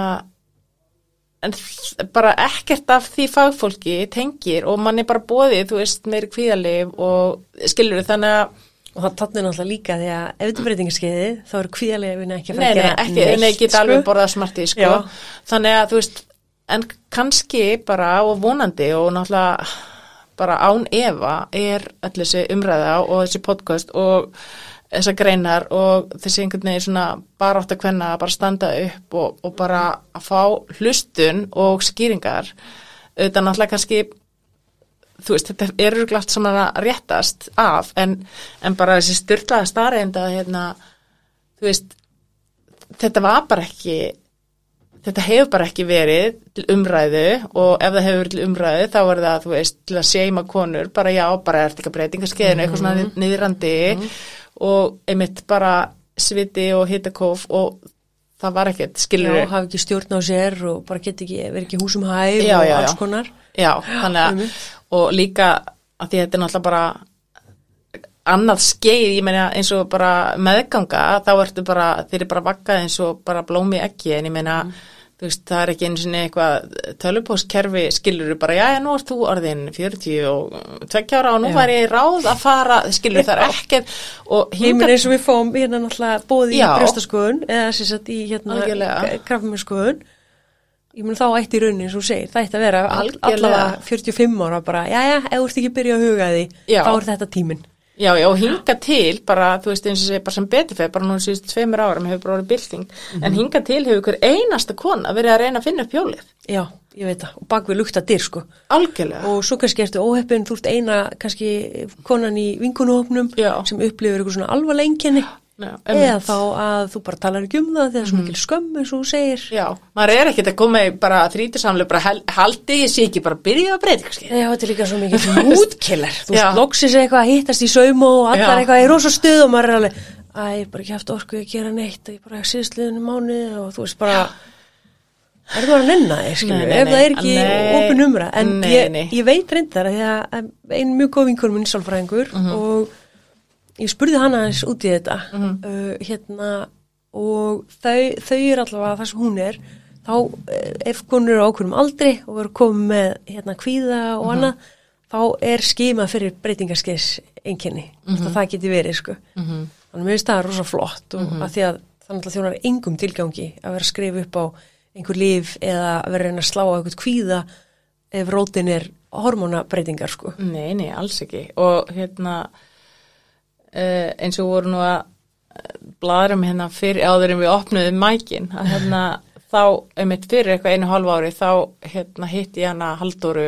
en bara ekkert af því fagfólki tengir og mann er bara bóðið, þú veist, meiri kvíðalif og skilur þannig að og það tannir náttúrulega líka því að ef þetta breytingarskeiði þá eru kvíðarlega vinna ekki að Nei, fara nei, að ekki, gera nei, geta alveg sko. borðað smarti, sko. Já. Þannig að, þú veist, en kannski bara og vonandi og náttúrulega bara án efa er öll þessi umræða og þessi podcast og þessar greinar og þessi einhvern veginn svona bara átt að hvenna að bara standa upp og, og bara að fá hlustun og skýringar. Auðvitað náttúrulega kannski þú veist, þetta er örglast sem að réttast af en, en bara þessi styrlaða starreinda hérna, þú veist þetta var bara ekki þetta hefur bara ekki verið til umræðu og ef það hefur verið til umræðu þá er það, þú veist, til að seima konur bara já, bara er þetta ekki að breytingaskeiðinu eitthvað svona Mhm. niðrandi og einmitt bara sviti og hitakóf og það var ekkert, skilur Já, hafa ekki stjórn á sér og bara get ekki, verið ekki húsum Já, og já, alls konar. Já, þannig að, og líka að því þetta er náttúrulega bara annað skeið, ég meina eins og bara meðganga, þá ertu bara, þeir eru bara vakkað eins og bara blómi ekki, en ég meina, þú veist, það er ekki einu sinni eitthvað tölupóskerfi, skilur þú bara, já, já, nú ert þú orðin 40 og 2 ára og nú væri ég ráð að fara, skilur það er ekkert, og Ég minn eins og við fáum hérna náttúrulega bóði í Já. brjóstaskoðun eða sem sagt í hérna kraftmennskoðun. Ég mun þá ætti í raunin eins og þú segir, það ætti að vera allavega 45 ára bara, já, já, ef þú ert ekki byrja að huga því, Já. þá er þetta tíminn. Já, já, hinga til bara, þú veist, eins og sé, bara sem betur fyrir, bara núna síðust tveimur árum hefur bara orðið bylting, en hinga til hefur hver einasta kona verið að reyna að finna upp hjólið. Já, ég veit það, og bak við lukta dyr sko. Algjörlega. Og svo kannski ertu óheppin, þú ert eina kannski konan í vinkunuhopnum Já. sem upplifur eitthvað svona alvarlega einkenni Já, eða einmitt. þá að þú bara talar ekki um það þegar svo mikil skömm eins og þú segir. Já, maður er ekkert að koma í bara þrítisamlega, bara haldi ég sé ekki bara byrja að breyta. Já, þetta er líka svo mikið [LAUGHS] útkiller. Þú Já. veist, loksins eitthvað að hittast í saum og allar Já. eitthvað í rosa stuð og maður er alveg, æ, ég bara ekki haft orku að gera neitt, ég bara síðastliðinu mánuði og þú veist bara, er það að nenna þig, nei, ef það er ekki opin umra. En nei, ég, nei. ég veit reyndar að að einn mjög góð vinkur minn sálfræðingur Mhm. og ég spurði hana aðeins út í þetta, Mhm. uh, hérna, og þau, þau er allavega það sem hún er, þá eh, ef konur eru á ákveðum aldri og eru komið með hérna kvíða Mhm. og annað, þá er skima fyrir breytingarskeiðs einkenni, mm Mhm. það geti verið sko. Þannig að mér finnst það rosa flott og Mhm. að því að það náttúrulega þjónar engum tilgangi að vera að skrifa upp á einhver líf eða að vera að reyna að slá á einhvern kvíða ef rótin er hormónabreytingar sko. Nei, nei, alls ekki. Og hérna, uh, eins og voru nú að bladurum hérna fyrir áður en við opnuðum mækin, að hérna, þá, einmitt fyrir eitthvað einu hálf ári, þá hérna hitti ég hana Halldóru,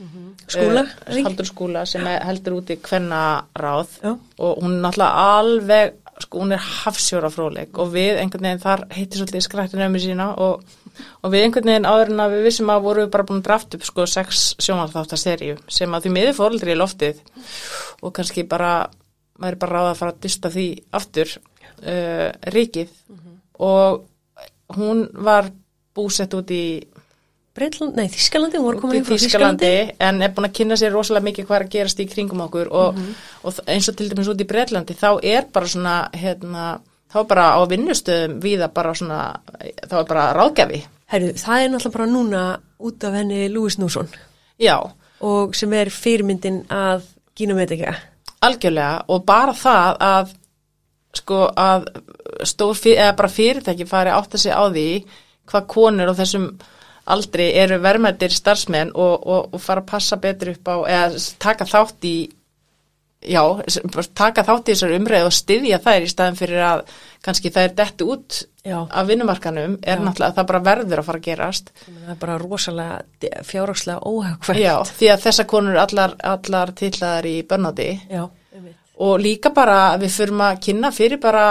Skúla, uh, er ekki? Halldóru skúla sem heldur úti kvenna ráð Já. og hún er náttúrulega alveg, sko, hún er hafsjóra fróðleik og við einhvern veginn þar hitti svolítið skrættin ömmu sína og, og við einhvern veginn áður en að við vissum að vorum við bara búin að drafta upp sko sex sjónvarþáttaseríu sem að því miður fóreldri í loftið og kannski bara, maður er bara ráða að fara að dysta því aftur uh, ríkið. Og hún var búsett út í Breitland, nei, Þískalandi, hún út komin í Þískalandi en er búin að kynna sér rosalega mikið hvað er að gerast í kringum okkur. Og, Mhm. og þ- eins og til dæmis út í Breitlandi þá er bara svona hérna, þá er bara á vinnustöðum viða bara svona, þá er bara ráðgjafi. Herru, það er náttúrulega bara núna út af henni Lúis Nússon já, og sem er fyrirmyndin að Gínometika. Algjörlega og bara það að sko að stór eða bara fyrirtæki fari átt að sig á því hvað konur á þessum aldrei eru verðmættir starfsmenn og, og, og fara að passa betur upp á eða taka þátt í já, taka þátt í þessar umræðu og styðja þær í staðin fyrir að kannski það er detti út Já. af vinnumarkanum er Já. náttúrulega að það bara verður að fara að gerast Það er bara rosalega fjárhagslega óhagkvæmt. já, því að þessar konur allar, allar tillaðar í börnáti og líka bara við förum að kynna fyrir bara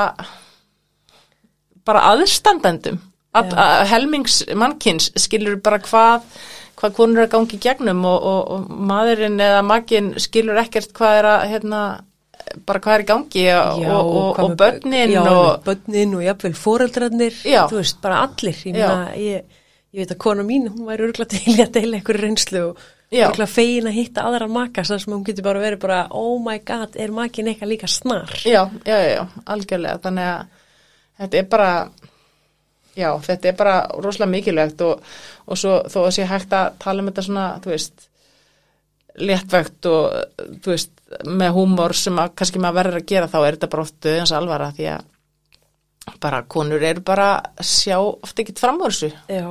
bara aðstandendum helmings mannkins skilur bara hvað hvað konur er að gangi í gegnum og, og, og maðurinn eða makinn skilur ekkert hvað er að hérna, bara hvað er í gangi Já, og, og, börnin já, börnin og jafnvel foreldrarnir Já. þú veist, bara allir. Ég, Já. meina, ég, ég veit að kona mín, hún væri örgulega til að deila einhverju reynslu og örgulega fegin að hitta aðra maka þar sem hún getur bara verið bara, oh my god er makin eitthvað líka snar? Já, já, já, já, algjörlega. Þannig að þetta er bara já, þetta er bara rosalega mikilvægt og, og svo þó að sé hægt að tala um þetta svona, þú veist léttvægt og þú veist, með húmor sem að kannski maður verður að gera þá er þetta bara oft döðans alvara því að bara konur eru bara sjá oft ekkert fram á þessu. Já,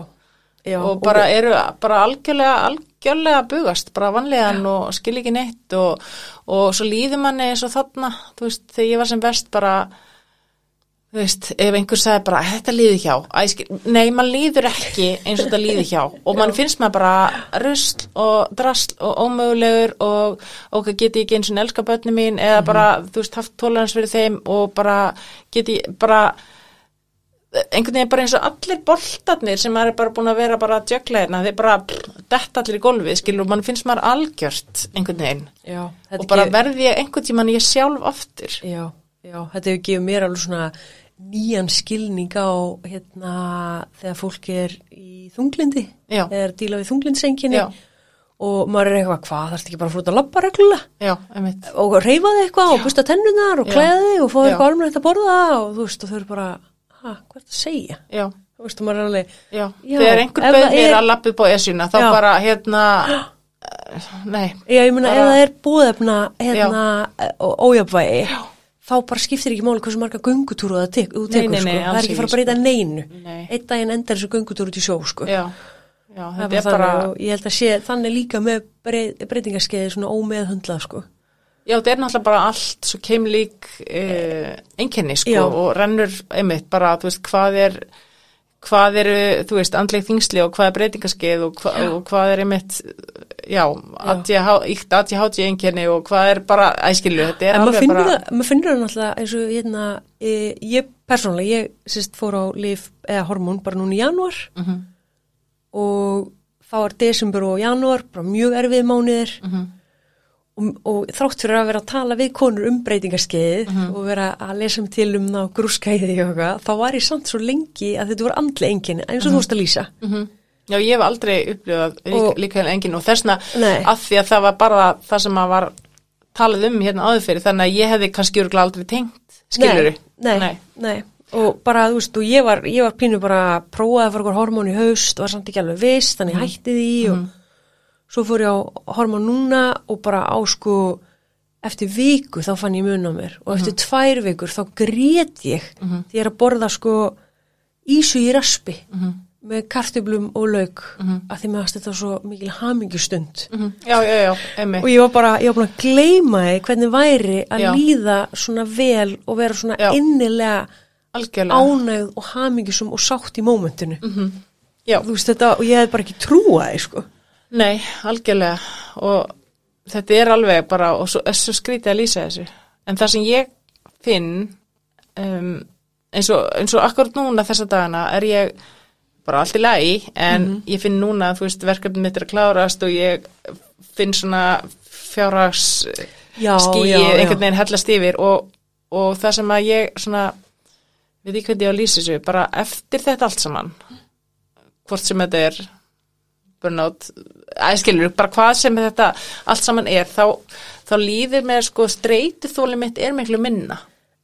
já og bara eru bara algjörlega, algjörlega bugast, bara vanlegan og skil ekki neitt og, og svo líður manni eins og þarna, þú veist, þegar ég var sem best bara, þú veist, ef einhver sagði bara, þetta líður hjá, Æ, skil, nei, mann líður ekki eins og þetta líður hjá. [LAUGHS] Og mann finnst maður bara rusl og drasl og ómögulegur og og geti ekki eins og elska börni mín? Eða bara, þú veist, haft tólans fyrir þeim og bara geti bara einhvern veginn bara eins og allir boltarnir sem maður er bara búin að vera bara hérna, þeir bara detta allir í golfið, skilur, og mann finnst maður algjört einhvern veginn. Já, og bara verði ég einhvern tíman ég sjálf aftur. Já, já, þetta hefur gefið mér alveg svona nýjan skilning á hérna þegar fólk er í þunglindi Já. er díla við þunglindsenginu Já. og maður er eitthvað, hvað, þarfst ekki bara að flúta að labba reglulega Já, og reyfa þig eitthvað og busta tennunar og Já. klæði þig og fá Já. eitthvað almennt að borða og þú veist, og þau eru bara, hvað er þetta að segja? Já, Þú veist, og maður er alveg, já. Já, Þegar ef einhver það bauð mér er- að lappi upp á esjuna, þá Já. bara, hérna, [GASPS] nei, já, ég meina, ef það er búðefna, hérna, og ójafvægi, þá bara skiptir ekki máli hversu marga göngutúru það Nei, tekur, nei, sko, nei, það er ekki fara að breyta neinu. nei, Einn daginn endar þessu göngutúru til sjó, sko. já, já, Það er þetta er bara, þannig, ég held að sé þannig líka með breyt, breytingarskeiði svona ómeðhundlað, sko. já, þetta er náttúrulega bara allt svo keimlík uh, einkenni, sko, Já. og rennur, einmitt, bara, þú veist, hvað er, hvað eru, þú veist, andleg þingsli og hvað er breytingaskeið og, hva, og hvað er einmitt, já, íkt ADHD einkenni og hvað er bara, æskilu, þetta er En alveg bara, það, maður finnur það náttúrulega eins og hérna, e, ég persónulega, ég sérst fór á lif eða hormón bara núna í janúar Mhm. og þá er desember og janúar bara mjög erfið mánuðir Mhm. og, og þrátt fyrir að vera að tala við konur um breytingarskeið Mhm. og vera að lesa um til um grúskæði og eitthvað, þá var ég samt svo lengi að þetta voru andlega enginn eins og þú veist að lýsa. Mhm. Já, ég hef aldrei upplifað Og- líka, enginn og þessna Nei. að því að það var bara það sem að var talið um hérna áður fyrir þannig að ég hefði kannski örgulega aldrei tengt, skilur Nei, nei, nei. Og bara, þú veist, og ég var, ég var pínu bara að prófaði að fara okkur hormón í haust og var samt ekki alveg viss, þannig ég hætti því og svo fór ég á hormón núna og bara á sko eftir viku þá fann ég mun á mér og eftir tvær vikur þá grét ég því ég er að borða sko ísu í raspi með kartöblum og lauk að því meðast þetta svo mikil hamingjustund Mhm. Já, já, já, einmitt. og ég var bara, ég var búin að gleyma því hvernig væri að Já. líða svona vel og vera svona Já. innilega Algjörlega. ánægð og hamingjusum og sátt í mómentinu Já, þú veist þetta, og ég hef bara ekki trúa því sko nei, algjörlega og þetta er alveg bara og svo, svo skrítið að lýsa þessu en það sem ég finn um, eins, og, eins og akkurat núna þessa dagana er ég bara allt í lagi en ég finn núna, þú veist, verkefni mitt er að klárast og ég finn svona fjárhags já. einhvern veginn hellast yfir og, og það sem að ég svona við ekki hvernig ég á að lýsa þessu bara eftir þetta allt saman hvort sem þetta er burnout, æskilur bara hvað sem þetta allt saman er þá, þá líður mér sko streytu þóli mitt er miklu minna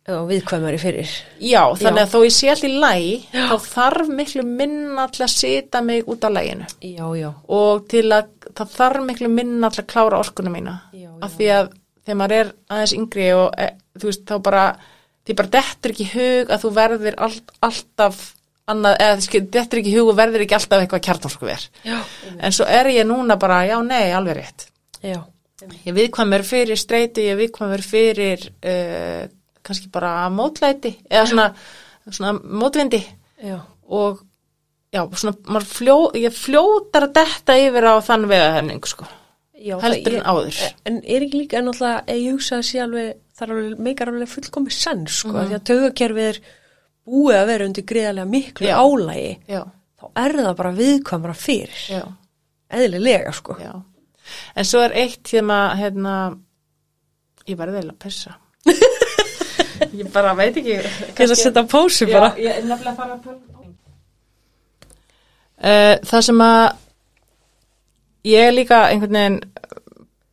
já, viðkvæmari fyrir. Já, þannig Já. að þó ég sé allir læg þá þarf miklu minna til að sita mig út á læginu já, já, og til að það þarf miklu minna til að klára orkunum mína. Já, já. af því að þegar maður er aðeins yngri og e, þú veist þá bara því bara dettur ekki hug að þú verður all, alltaf annað, eða dettur ekki hug og verður ekki alltaf eitthvað kjartorku ver já, en svo er ég núna bara, já nei, alveg rétt. Já, ég viðkvæmur fyrir streyti, ég viðkvæmur fyrir uh, kannski bara mótlæti eða svona, svona mótvindi já. og já, svona, fljó, ég fljótar að detta yfir á þann vegahenning sko. Já heldur en áður. en er ekki líka en alltaf, ég hugsa að sé alveg það er meikar alveg fullkomi senn sko, því að taugakerfið er búið að vera undir greiðarlega miklu álægi þá er það bara viðkvæmara fyrir. Eðlilega sko. En svo er eitt maður hérna, ég verði eiginlega að pissa ég bara veit ekki. Til að setja pásu bara. Já, ég er nefnilega að fara að pöla uh, það sem að ég er líka einhvern veginn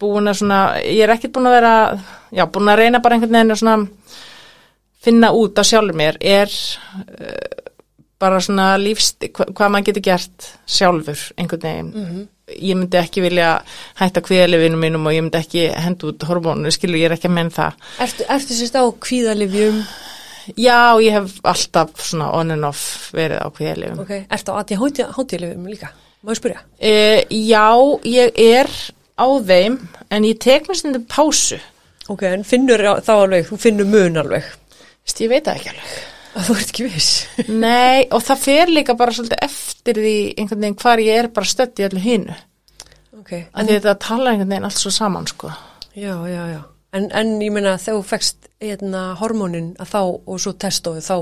búin að svona, ég er ekkert búin að vera já, búin að reyna bara einhvern veginn að svona finna út á sjálfur mér er uh, bara svona lífst, hva, hvað maður getur gert sjálfur einhvern veginn ég myndi ekki vilja hætta kviðalifinu mínum og ég myndi ekki henda út hormónu, skilur ég er ekki að menn það. Ertu, ertu sérst á kvíðalifjum já, ég hef alltaf svona on and off verið á kviðalifum ok, ertu á ADHD-lifjum líka? Má ég spyrja? e, já, ég er á þeim en ég tek mér stundum pásu. Ok, en finnur þá alveg, þú finnur mun alveg. Vist, ég veit það ekki alveg að þú ert ekki viss. [LAUGHS] Nei, og það fer líka bara svolítið eftir því einhvern veginn hvar ég er bara stödd í öllu hinu. ok, En því þetta tala einhvern veginn allt svo saman, sko. já, já, já. En, en ég meina þegar þú fekst hérna, hormónin að þá og svo testóðu þá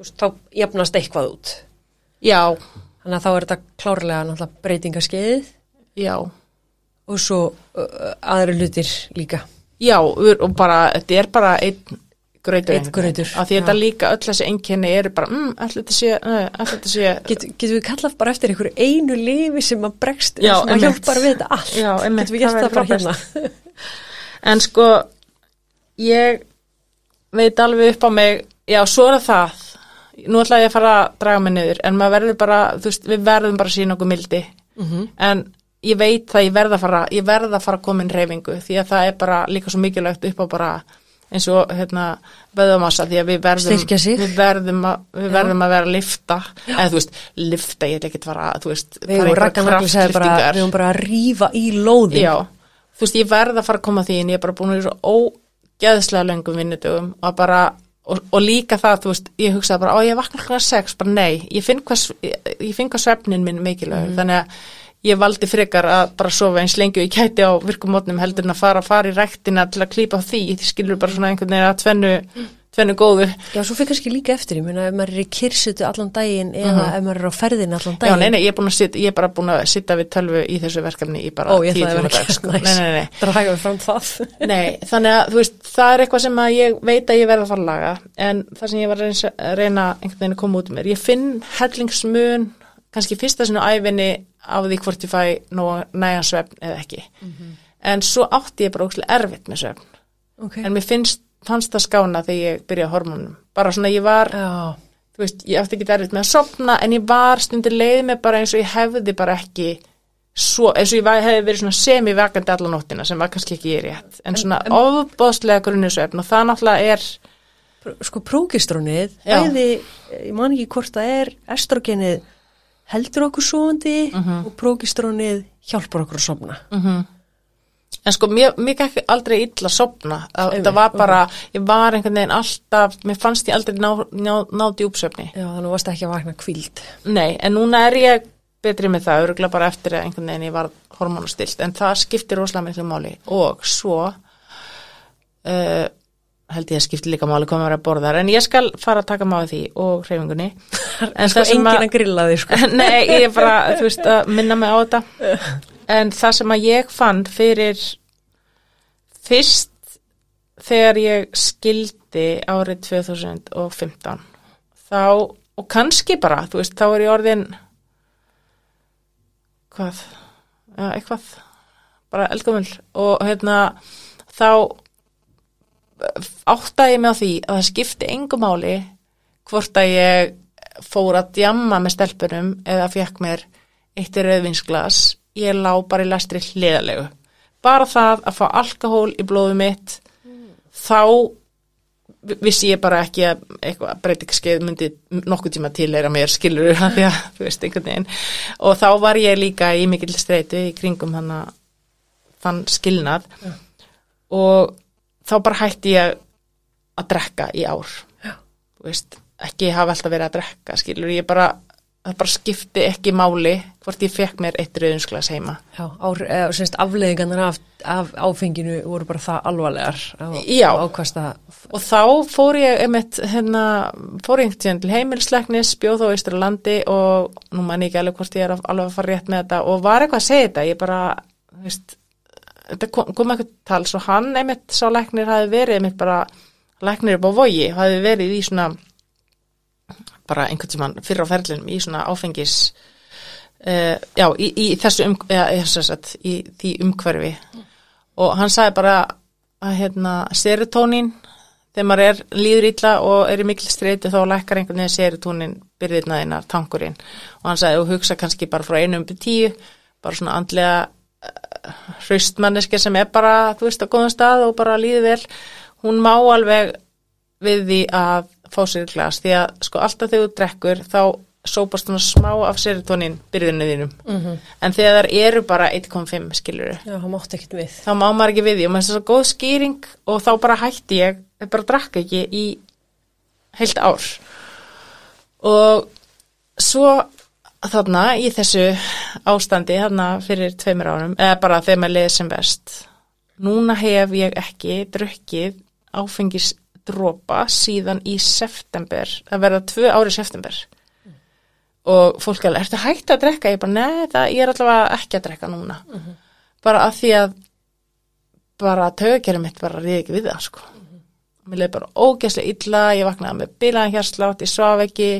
þá jafnast eitthvað út. Já, þannig að þá er þetta klárlega breytingaskeiðið já. Og svo uh, aðri hlutir líka. Já, og bara, þetta er bara einn grautur, Af því þetta já. líka, öll þessi einkenni eru bara, mm, allir þetta sé, allir þetta sé. Get, getum við kallað bara eftir einhverju einu lifi sem að bregst Já, sem að hjálpar við þetta allt Já, getum við gert það frábært. hérna En sko, ég veit alveg upp á mig, já, svo er það, nú ætla ég að fara að draga mig niður, en maður verður bara, þú veist, við verðum bara að sína okkur mildi. Mhm. En ég veit það, ég verð að fara, ég verð að fara að koma inn reyfingu, því að það er bara líka svo mikilvægt upp á bara eins og hérna vöðumassa því að við verðum, við verðum, að, við verðum að vera að lifta eða þú veist, lifta, ég vil ekki fara þú veist, við erum bara að rífa í lóðin Já, þú veist, ég verð að fara að koma því en ég er bara búin að vera svo ógeðslega löngum vinnudögum og bara og, og líka það, þú veist, ég hugsaði bara, á ég vakna hluga sex, bara nei, ég finn hvað, ég, finn hvað svefnin minn mikilvægur, þannig að ég valdi frekar að bara sofa eins lengi og ég kæti á virkumotnum heldur en að fara fara í ræktina til að klípa á því, því skilur bara svona einhvern veginn að tvennu, tvennu góðu. Já, svo fyrir kannski líka eftir, ég meina ef maður er í kyrsutu allan daginn eða ef maður er á ferðin allan Já, daginn nei, nei, ég er, sit, ég er bara búin að sitta við tölvu í þessu verkefni í bara Ó, ég tíu ætlaði að tíma vera dag, ekki sko. næs. Nei, nei, nei, Draga við fram það [LAUGHS] Nei, þannig að þú veist, það er eitthvað sem að ég veit að ég verð að fara að laga en það sem ég var að reyna, að reyna kannski fyrsta sinu æfinni af því hvort ég fæ nóg nægan svefn eða ekki. En svo átti ég bara ókslega erfitt með svefn. Okay. en mér finnst, fannst það skána þegar ég byrjaði á hormónum bara svona ég var, þú veist, ég átti ekki erfitt með að sopna en ég var stundir leið með bara eins og ég hefði bara ekki svo, eins og ég var, hefði verið svona semi-vakandi alla nóttina sem var kannski ekki ég rétt. En svona ofbóðslega grunnisvefn og það náttúrulega er sko prókistrónið bæði, ég man ekki hvort það er estrogenið heldur okkur svoandi Mhm. og prókistrónið hjálpar okkur að sofna. En sko, mér, mér gekk aldrei illa að sopna, það, það var bara ég var einhvern veginn alltaf mér fannst ég aldrei ná, ná, ná djúpsvefni. Já, þannig varst ekki að vakna kvíld nei, en núna er ég betri með það, örgulega bara eftir að einhvern veginn ég var hormonastilt, en það skiptir rosalega miklu máli. Og svo uh, held ég að skipti líka máli hvað maður er að borða en ég skal fara að taka máli því og hreyfingunni. [LAUGHS] En Sko enginn að grilla þig sko. [LAUGHS] Nei, ég er bara, þú veist, að minna mig á þetta. [LAUGHS] En það sem að ég fann fyrir fyrst þegar ég skildi árið 2015 þá, og kannski bara þú veist, þá er ég orðin hvað? Ja, eitthvað, bara eldgumul og hérna þá áttaði mig á því að það skipti engu máli hvort að ég fór að djamma með stelpunum eða fekk mér eitt rauðvinsglas. Ég lá bara í lestri hliðalegu bara það að fá alkohól í blóðu mitt þá vissi ég bara ekki að eitthvað breytingaskeið myndi nokkuð tíma tilera mér skilur [LAUGHS] því að þú veist einhvern veginn. Og þá var ég líka í mikill streitu í kringum að þann skilnað. Já. og þá bara hætti ég að drekka í ár. Veist, ekki hafa alltaf verið að drekka skilur, ég bara það bara skipti ekki máli hvort ég fekk mér eitt rauðinsglas heima. Já, semst, afleðingarnar af, af áfenginu voru bara það alvarlegar á, Já. á og þá fór ég einmitt, hérna, fór ég til heimilsleiknis, bjóð á Ísturlandi og nú man ég ekki alveg hvort ég er alveg að fara rétt með þetta og var eitthvað að segja þetta. Ég bara, þú veist þetta kom, kom eitthvað tals og hann einmitt sá læknir hafi verið einmitt bara læknir upp á vogi, hafi verið í svona bara einhvern tímann fyrir á ferlinum í svona áfengis uh, já, í, í þessu um, ja, sagt, í því umhverfi. Og hann sagði bara að hérna serotonin þegar maður er líður illa og er í mikil streyti þá lækkar einhvern veginn serotonin byrðinaðinnar tankurinn og hann sagði og hugsa kannski bara frá einu um til tíu bara svona andlega hraustmanneski sem er bara þú veist á góðum stað og bara líður vel hún má alveg við því að fá sér í glas. Því að sko alltaf þegar þú drekkur þá sópast svona smá af serotonin byrðinu þínum. Mm en þegar þar eru bara 1,5 skiluru Já, það mátti ekkert við. Þá má maður ekki við því. Og með þess að góð skýring og þá bara hætti ég, ég bara drakk ekki í heilt ár. Og svo þarna í þessu ástandi þarna fyrir tveimur árum eða bara þegar maður leiði sem best núna hef ég ekki drukkið áfengis dropa síðan í september, það verða tvö ári september. Og fólk er ertu hægt að drekka? Ég bara, nei, það, ég er allavega ekki að drekka núna. Bara af því að bara taugakerið mitt bara riði ekki við það sko mér leiði bara ógæslega illa, ég vaknaði með bilaðan hérslátt, ég svaf ekki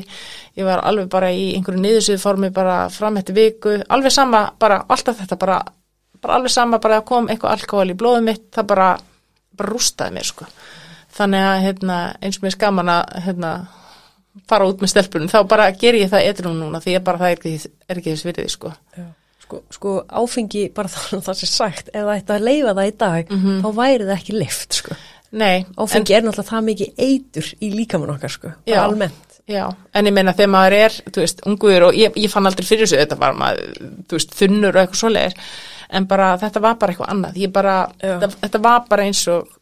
ég var alveg bara í einhverju niðursýðu formi bara fram eftir viku, alveg sama bara, alltaf þetta bara, bara alveg sama bara að kom eitthvað alkohol í blóðum mitt það bara, bara rústaði mér sko. Þannig að hérna, eins og mér skaman að hérna, fara út með stelpunum, þá bara ger ég það eitthvað núna því að bara það er ekki, er ekki þess virðið sko. Sko, sko áfengi, bara [LAUGHS] það, það sem sagt, ef það ætti að leifa það í dag, þá væri það ekki lift, sko. Nei, Áfengi er náttúrulega það mikið eitur í líkamann okkar, sko, bara Já. almennt. Já, en ég meina þegar maður er, þú veist, unguður og ég, ég fann aldrei fyrir þessu, þetta var maður, þú veist, þunnur og eitthvað svoleiðir, en bara þetta var bara eitthvað annað, ég bara, Já. þetta, var bara eins og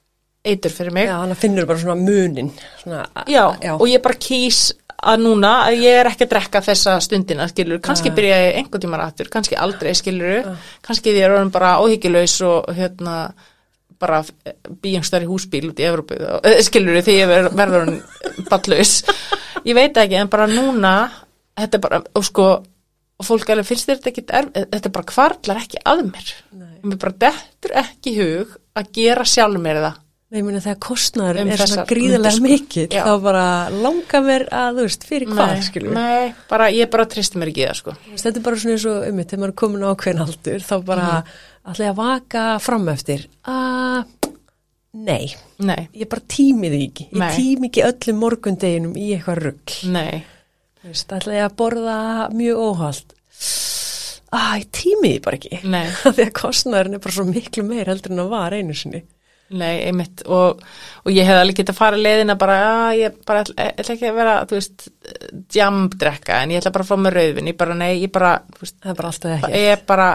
eitur fyrir mig. Já, þannig að finnur bara svona munin, svona, Já, já, og ég bara kýs að núna, að ég er ekki að drekka þessa stundina, skilur, kannski byrja ég einhvern tímann aftur, kannski aldrei, skilur, kannski því er orðin bara óhyggjulegs og hérna, bara bíjangstar í húsbíl út í Evrópu, skilur, því ég ver- verður hann ballaus. Ég veit ekki, en bara núna, þetta er bara, og sko, og fólk alveg finnst þetta ekki, erf, þetta bara kvarlar ekki að mér. Nei. Mér bara dettur ekki hug að gera sjálf mér það. Nei, meina þegar kostnaður Um er svona mundir, sko. mikill, þá bara langar mér að, þú veist, fyrir hvað, skilur Nei, bara, ég bara tristi mér ekki það, sko. Þetta er bara svona eins og um þegar maður er komin á hvern aldur, þá bara Mhm. Ætla ég að vaka fram eftir. Uh, nei, Nei, ég bara tími því ekki. Ég Nei. tími ekki öllum morgundeginum í eitthvað rugg. ætla ég að borða mjög óhald. Ah, ég tími því bara ekki. nei, [LAUGHS] Því að kostnaðurinn er bara svo miklu meir heldur en að var einu sinni. nei, einmitt og, og ég hef alveg getað að fara leiðina bara, að ég bara ætla, ætla ekki að vera, þú veist, djambdrekka en ég ætla bara að fá með rauðvin, ég bara, nei, ég bara, veist, Það er bara alltaf ekki. ég bara,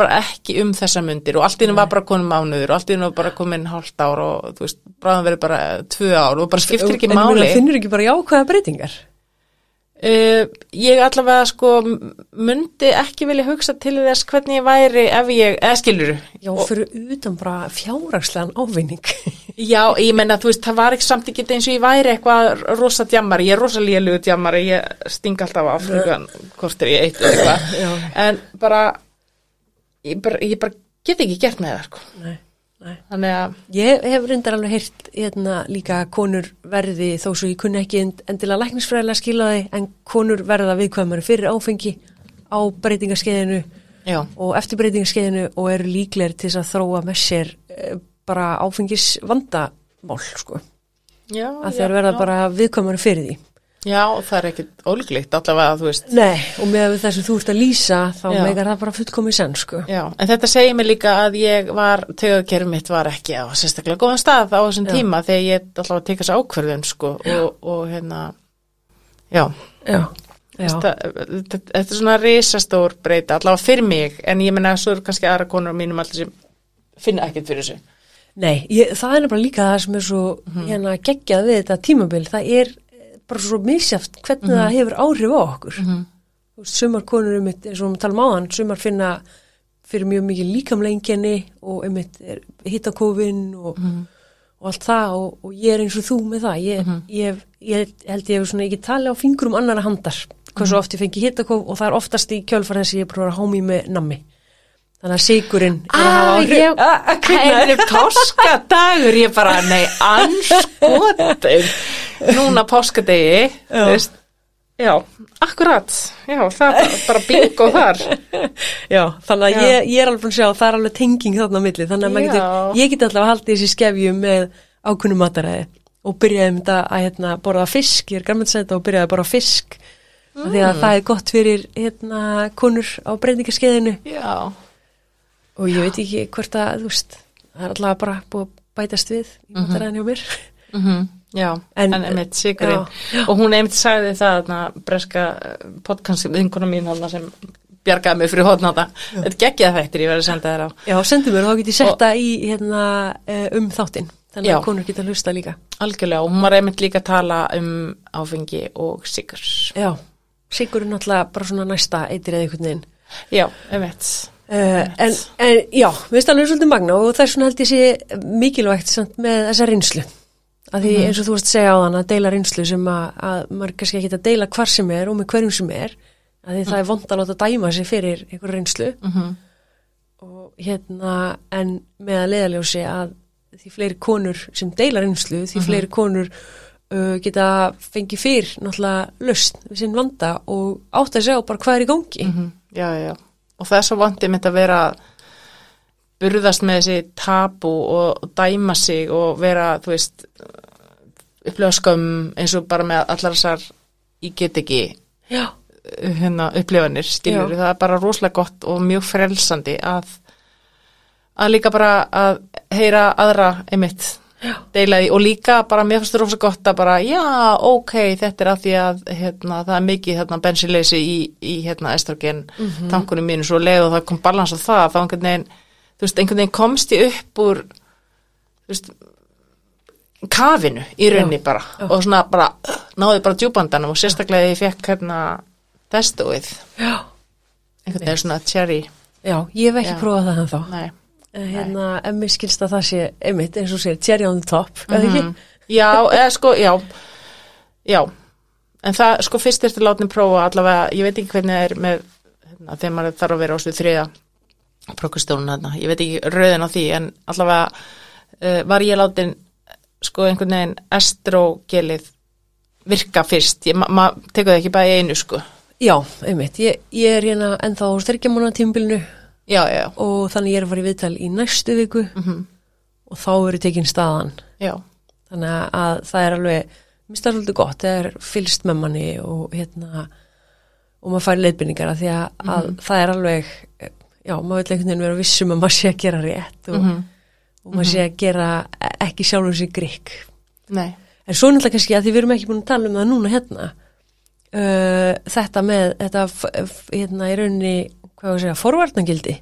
bara ekki um þessa mundir og allt í hennu var bara komin mánuður og allt í hennu var bara komin hálft ár og þú veist, bráðum verið bara tvö ár og bara skiptir ekki En ég meina, máli. Finnur ekki bara jákvæða breytingar? Uh, ég allavega sko myndi ekki vilja hugsa til þess hvernig ég væri ef ég, eða skilur Já, fyrir utan bara fjárrakslegan ávinning. [LAUGHS] Já, ég menna, þú veist, það var ekki samt ekki eins og ég væri eitthvað rosa djammari, ég er rosa lélugu djammari, ég sting alltaf af flugan, hvort er ég eitt Já. eitthvað, en bara ég, bara, ég bara get ekki gert með það, sko. Nei, nei. Þannig að, Ég hef reyndar alveg heyrt hérna líka konur verði þó svo ég kunni ekki end- endilega læknisfræðilega skila því en konur verða viðkvæmari fyrir áfengi á breytingaskeiðinu já, og eftir breytingaskeiðinu og eru líklegir til þess að þróa með sér eh, bara áfengis vandamál sko já, að þeir verða bara viðkvæmari fyrir því. Já, það er ekkit ólíklegt, allavega, þú veist. Nei, og með þess að þú ert að lýsa þá Já. megar það bara fullkomið senn sko. Já, en þetta segir mér líka að ég var, tegðakerfið mitt var ekki á sérstaklega góðan stað á þessum Já. tíma þegar ég að teka þessu ákverðun, sko, og, og hérna, já, Já, já. Þetta, þetta, er svona risastór breyta, allavega fyrir mig, en ég menna svo eru kannski aðra konur á mínum alltaf sem finna ekkert fyrir þessu. Nei, ég, það er nefnilega líka það sem er svo hérna geggjað við þetta tímabil, það er bara svo misjaft hvernig það hefur áhrif á okkur. Þú veist, Sumar konur um mitt, eins og við talum áðan, sumar finna fyrir mjög mikið líkamlengjani og um mitt hittakófin og, og allt það og, og ég er eins og þú með það. Ég, ég, ég held ég hefur svona ekki tali á fingrum annara handar hversu oft ég fengi hittakóf og það er oftast í kjölfar þess að ég prófar að hámi með nammi. Þannig að sigurinn er að hafa Ah, áhrif. Ah, [LAUGHS] ah, það er páskadagur, ég bara, nei, anskotin, núna páskadegi, veist, já, akkurat, já, það er bara, bingo þar. [LAUGHS] Já, þannig að Já. ég, ég er alveg að sjá að það er alveg tenging þarna á milli, þannig að Já. getur, ég get allavega haldið þessi skefjum með ákunnum mataræði og byrjaði um þetta að hérna, borða fisk, ég er gaman að segja þetta og byrjaði að borða fisk mm. því að það er gott fyrir hérna, konur á breytingaskeiðinu Já, og ég veit ekki hvort að, þú veist, það er allavega bara búið að bætast við í mataræðin hjá mér. mm já, En- en, einmitt sigurinn, og hún einmitt sagði það, þarna, breska podcast, vinkona mín þarna sem bjargaði mig fyrir hóðnáta, þetta geggjaði þættir, ég verði að senda þér á. Já, sendu mér og þá get ég setta í hérna, eh, um þáttinn, þannig Já. að konur geta hlusta líka. Algjörlega, og hún var einmitt líka að tala um áfengi og sigur. Já, sigur er náttúrulega bara svona næsta eitir eða einhvern veginn. Já, einmitt. Uh, en, en já, við finnst alveg svolítið magna og það er svona held ég sé mikilvægt samt með þessa reynslu að því eins og þú veist að segja á þann að deila reynslu sem að, að maður kannski ekki að deila hvar sem er og með hverjum sem er að því það er vond að láta dæma sig fyrir einhver reynslu Mhm. og hérna en með að leiðaljósi að því fleiri konur sem deila reynslu því fleiri konur uh, geta fengið fyrr náttúrulega löst við sinn vanda og átt að segja bara hvað er í gangi Mhm. Já, já, já. Og það er svo vantið mitt að vera burðast með þessi tabu og, dæma sig og vera, þú veist, upplifa skömm eins og bara með allar þessar ég get ekki hérna, upplifanir, skiljur, Já. það er bara rosalega gott og mjög frelsandi að, að líka bara að heyra aðra einmitt Já. deila því og líka bara mér finnst það rosalega gott að bara já, ok, þetta er að því að hérna, það er mikið hérna, bensinleysi í, í hérna, estrogen tankunum mínu svo leið og það kom balans á það þá einhvern veginn, þú veist, einhvern veginn komst ég upp úr þú veist kafinu í raunni bara og svona bara náði bara djúbandanum og sérstaklega ég fekk hérna testuið já, einhvern veginn svona cherry. Já, ég hef ekki Já. prófað það ennþá. Nei. En hérna, en mér skilst að það sé einmitt eins og sér, cherry on the top ekki? Mhm. já, eða sko, já. Já, en það sko fyrst er til látni prófa allavega, ég veit ekki hvernig það er með hérna, þegar maður þarf að vera á svið þriða prókustólun hérna, ég veit ekki rauðin á því en allavega uh, var ég látin sko einhvern veginn estrogelið virka fyrst, ég, ma, tekur það ekki bara í einu sko. Já, einmitt, ég, ég er hérna ennþá styrkjamána tímbilinu já, já, og þannig ég er að fara í viðtal í næstu viku. Mm og þá eru tekin staðan. Já, þannig að það er alveg það svolítið gott, það er fylst með manni og hérna og maður fær leiðbynningar að því að, að það er alveg, já, maður vil einhvern veginn vera vissum að maður sé að gera rétt og, Mhm. og maður sé að gera ekki sjálfur sér grikk. Nei. En svo náttúrulega kannski að því við erum ekki búin að tala um það núna hérna uh, þetta með þetta hérna í rauninni hvað var að segja, forvarnagildi.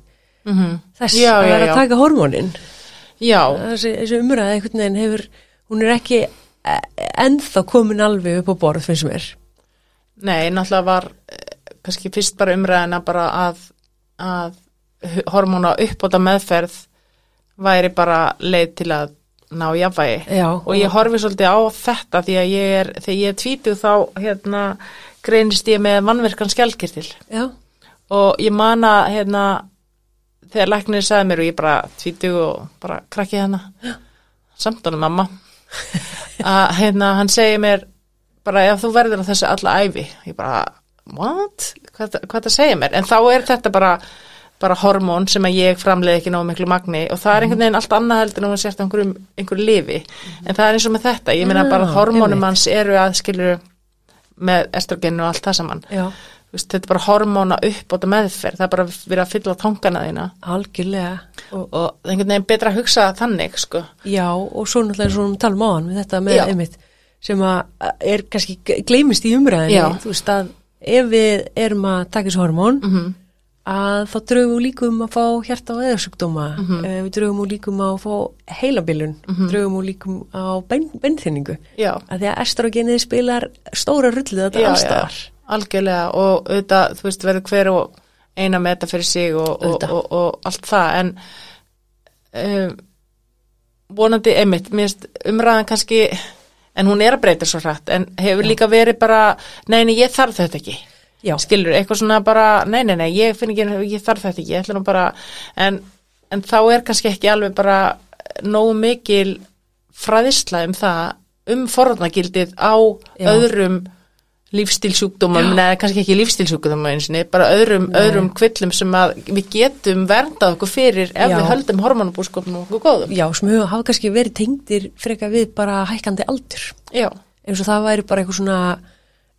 Mm þess Já, að vera að taka hormónin. Já, þessi, þessi umræða einhvern veginn hefur hún er ekki ennþá komin alveg upp á borð finnst mér. Nei, náttúrulega var eh, kannski fyrst bara umræðina bara að, að hormóna uppbóta meðferð væri bara leið til að ná jafnvægi. Já, Og ég horfi svolítið á þetta því að ég er, þegar ég er tvítuð þá hérna greinist ég með mannverkan skjálkirtil já, og ég man að hérna þegar læknir sagði mér og ég bara tvítuð og bara krakki hérna samt honum mamma að hérna hann segir mér bara ef þú verður á þessu alla æfi ég bara, what? Hvað, hvað það segir mér? En þá er þetta bara bara hormón sem að ég framleiði ekki nógu miklu magni og það er einhvern veginn allt annað heldur en þú sért á einhverjum, einhverju lifi en það er eins og með þetta, ég meina bara hormónum hans eru að skilur með estrogenu og allt það saman. Veist, þetta er bara hormóna upp á meðferð, það er bara verið að fylla tangana þína. Algjörlega. Og, og einhvern veginn betra að hugsa þannig sko. já, og svo náttúrulega og talum á hann með þetta með einmitt sem að er kannski gleymist í umræðinni þú veist að ef við erum að taka þessu hormón mm -hmm. Að þá draugum við líkum að fá hjarta og eðarsjúkdóma, Mhm. mm við draugum við líkum að fá heilabilun, mm -hmm. draugum við líkum á bein, beinþynningu, að því að estrogenið spilar stóra rullið þetta já, algjörlega. Og auðvitað, þú veist, verður hver og eina með þetta fyrir sig og, og, og, og allt það. En um, vonandi einmitt, mér finnst umræðan kannski en hún er að breyta svo hrætt en hefur líka verið bara, nei, nei, ég þarf þetta ekki Já, skilur, eitthvað svona bara, nei, nei, nei, ég finn ekki, ég þarf þetta ekki, ég ætla nú bara, en, en þá er kannski ekki alveg bara nógu mikil fræðisla um það, um forðnagildið á Já. öðrum lífstilsjúkdómum, neða kannski ekki lífstilsjúkdómum einsinni, bara öðrum, öðrum kvillum sem að við getum verndað okkur fyrir ef Já. við höldum hormonabúskopnum okkur góðum. já, sem hafa kannski verið tengdir freka við bara hækkandi aldur, Já, eins og það væri bara eitthvað svona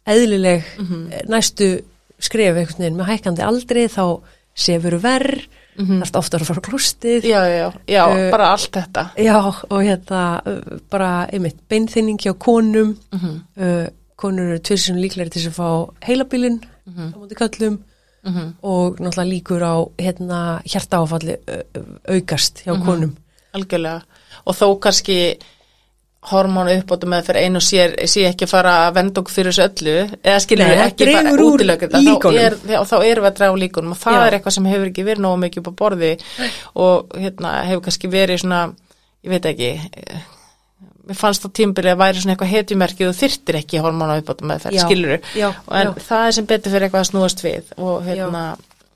eðlileg Mhm. næstu skref einhvern veginn með hækkandi aldri þá sefur verð, mm -hmm. er oftar að fara á klostið, já, já, já, Uh, bara allt þetta. Já, og hérna uh, bara einmitt beinþynning hjá konum Mm uh, konur eru tvisum líklegri til að fá heilabilin Mhm. á móti köllum -hmm. og náttúrulega líkur á hérna hjartaáfalli uh, aukast Mhm. hjá konum Algjörlega. Og þó kannski hormónu uppbótu með fyrir einu sér, sé ekki að fara að venda okkur fyrir þessu öllu, eða það ekki bara líkunum. þá, er, erum við að draga líkunum. Og það Já. er eitthvað sem hefur ekki verið nógu mikið upp á borði. Og hérna hefur kannski verið svona, ég veit ekki, mér fannst á tímbili að væri svona eitthvað hetjumerki og þyrtir ekki hormóna uppbótum með skilur já, en já. það er sem betur fyrir eitthvað að snúast við og hérna,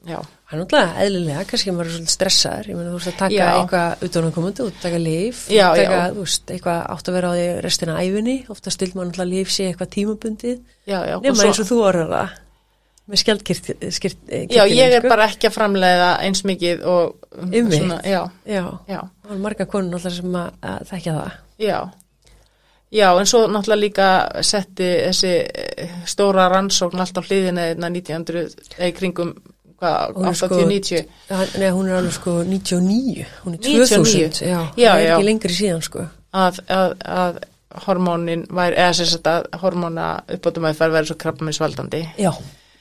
já, Það er náttúrulega eðlilega, kannski maður er svolítið stressaður, ég meina þú veist að taka Já. eitthvað utan að komandi, út taka líf, Já, taka, já. þú veist, eitthvað átt að vera á því restina æfinni, ofta stilt maður náttúrulega líf sé eitthvað tímabundið, nema svo- eins og þú orður það, með skjaldkirt, skirt, eh, Já, ég er sko. bara ekki að framleiða eins mikið og um, Einmitt. svona, já, Já, já, það er marga konur náttúrulega sem að, að þekkja það. já. Já, en svo náttúrulega líka setti þessi eh, stóra rannsókn alltaf hliðina hérna 1900 eða kringum hvað, Hún er sko- 80-90 Hann- Nei, hún er alveg sko 99, hún er 99. 2000, já, Já, það er já. ekki lengri síðan sko. að, að, að hormónin væri, eða sem sagt að hormóna uppátum að það væri svo krabbaminsvaldandi Já,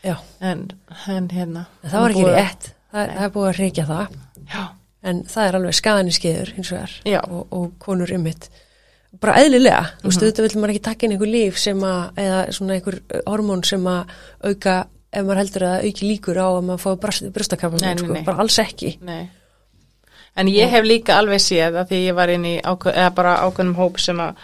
já, en, en hérna en það var ekki rétt, það, það er búið að reykja það. Já, en það er alveg skeiður hins vegar. Og, og konur ymmit bara eðlilega, þú Mhm. veist, auðvitað vil maður ekki taka inn einhver líf sem að, eða svona einhver hormón sem að auka ef maður heldur að það auki líkur á að maður fá nei, sko, bara alls ekki. Nei. En ég hef líka alveg séð að því ég var inn í ákveð, bara ákveðnum hóp sem að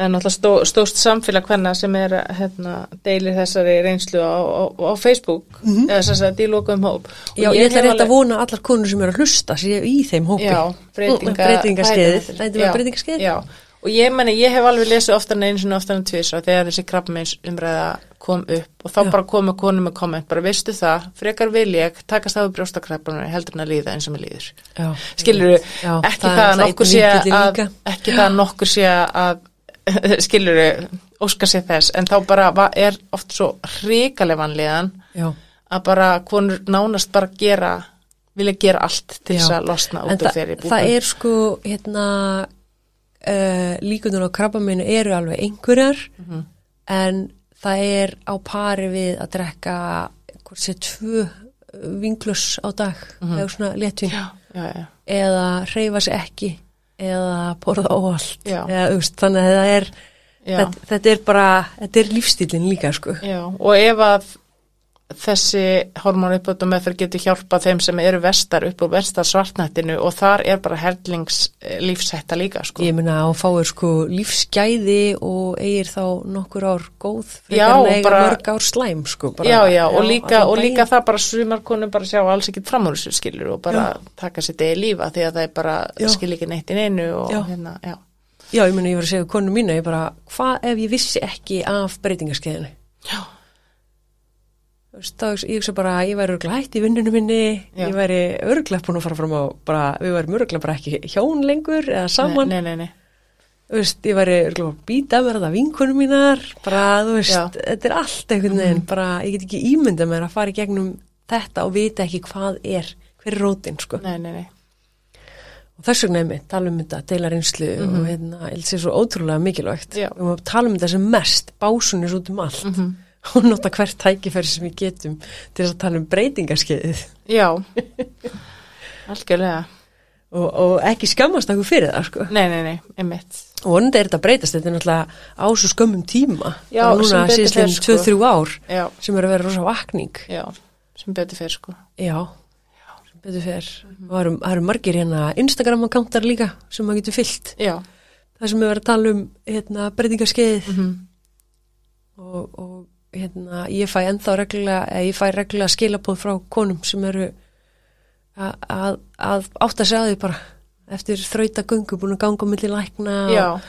náttúrulega stó, stóst samfélag hvenna sem er hérna, deilir þessari reynslu á, á, á Facebook eða sem sagt í lokum hóp. Og. Já, ég, ætla rétt að alveg- vona að allar konur sem eru að hlusta séu í þeim hópi. Já, breytinga, breytingaskeiðið, hvað heitir þetta Já, var breytingaskeið Já, og ég meni, ég hef alveg lesið oftar en einu sinni oftar en tvís og þegar þessi krabbmeins umræða kom upp. Og þá Já. bara komu konum með komment, bara veistu það, frekar vil ég takast á brjóstakrabbanum heldur en að líða eins og mér líður. Já, Skilur Já, ekki það það að nokkur sé að, ekki það að nokkur sé að, [LAUGHS] skilur óska sér þess, en þá bara er oft svo hrikaleg vanlíðan að bara konur nánast bara gera, vilja gera allt til þess að losna út það, þeirri það er sko hérna uh, líkunar á krabbaminu eru alveg einhverjar Mhm. en það er á pari við að drekka hvort sé tvö vinglus á dag eða svona letvin eða hreyfa sig ekki eða borða Já. eða, úst, þannig að það er þetta, þetta er bara, þetta er lífstílinn líka sko. Já, og ef að þessi hormón uppbót og meðferð getur hjálpað þeim sem eru vestar upp úr vestar svartnættinu og þar er bara herlings eh, líka sko. Ég meina að fáir sko lífsgæði og eigir þá nokkur ár góð Já, en að eiga mörg ár slæm sko bara, já, já, og líka, og líka það bara sumar konur bara sjá alls ekkit fram úr þessu skilur og bara taka sér degi lífa því að það er bara Já. skil ekki neitt í neinu og Já. hérna, já. Já, ég meina ég var að segja konu mína, ég bara hvað ef ég vissi ekki af breytingarskeiðinu Já. Hugsa- ég hugsa bara að ég væri örgulega hætt í vinnunum minni Já. ég væri örgulega búin að fara fram á bara, við væri örgulega bara ekki hjón lengur eða saman, Nei, nei, nei, veist, ég væri örgulega bara býta mér að það vinkunum mínar bara, þú veist, Já. Mhm. þetta er allt einhvern veginn, bara, ég get ekki ímynda mér að fara í gegnum þetta og vita ekki hvað er, hver er rótin, sko nei, nei, nei. og þess vegna er mitt, tala um þetta, deila reynslu og hérna, ég held sér svo ótrúlega mikilvægt Mhm. Já. og maður tala um þetta sem mest básunir út um allt Mhm. [LAUGHS] og nota hvert tækifæri sem við getum til að tala um breytingarskeiðið Já, [LAUGHS] algjörlega. og, og ekki skammast okkur fyrir það sko. Nei, nei, nei, einmitt. og vonandi er þetta breytast, þetta er náttúrulega á svo skömmum tíma. Já, sem núna betur síðast fer, einn sko. 2-3 ár Já, sem er að vera rosa vakning. Já, sem betur fyrir sko. já, sem betur fer. Mhm. og það eru, það eru margir hérna Instagram-akkántar líka sem maður getur fyllt. Já, það sem er verið að tala um hérna, breytingarskeiðið mhm, og, og hérna, ég fæ ennþá reglulega, ég fæ reglulega skilabóð frá konum sem eru að, að átta sig að því bara eftir þrauta göngu, búin að ganga á milli lækna og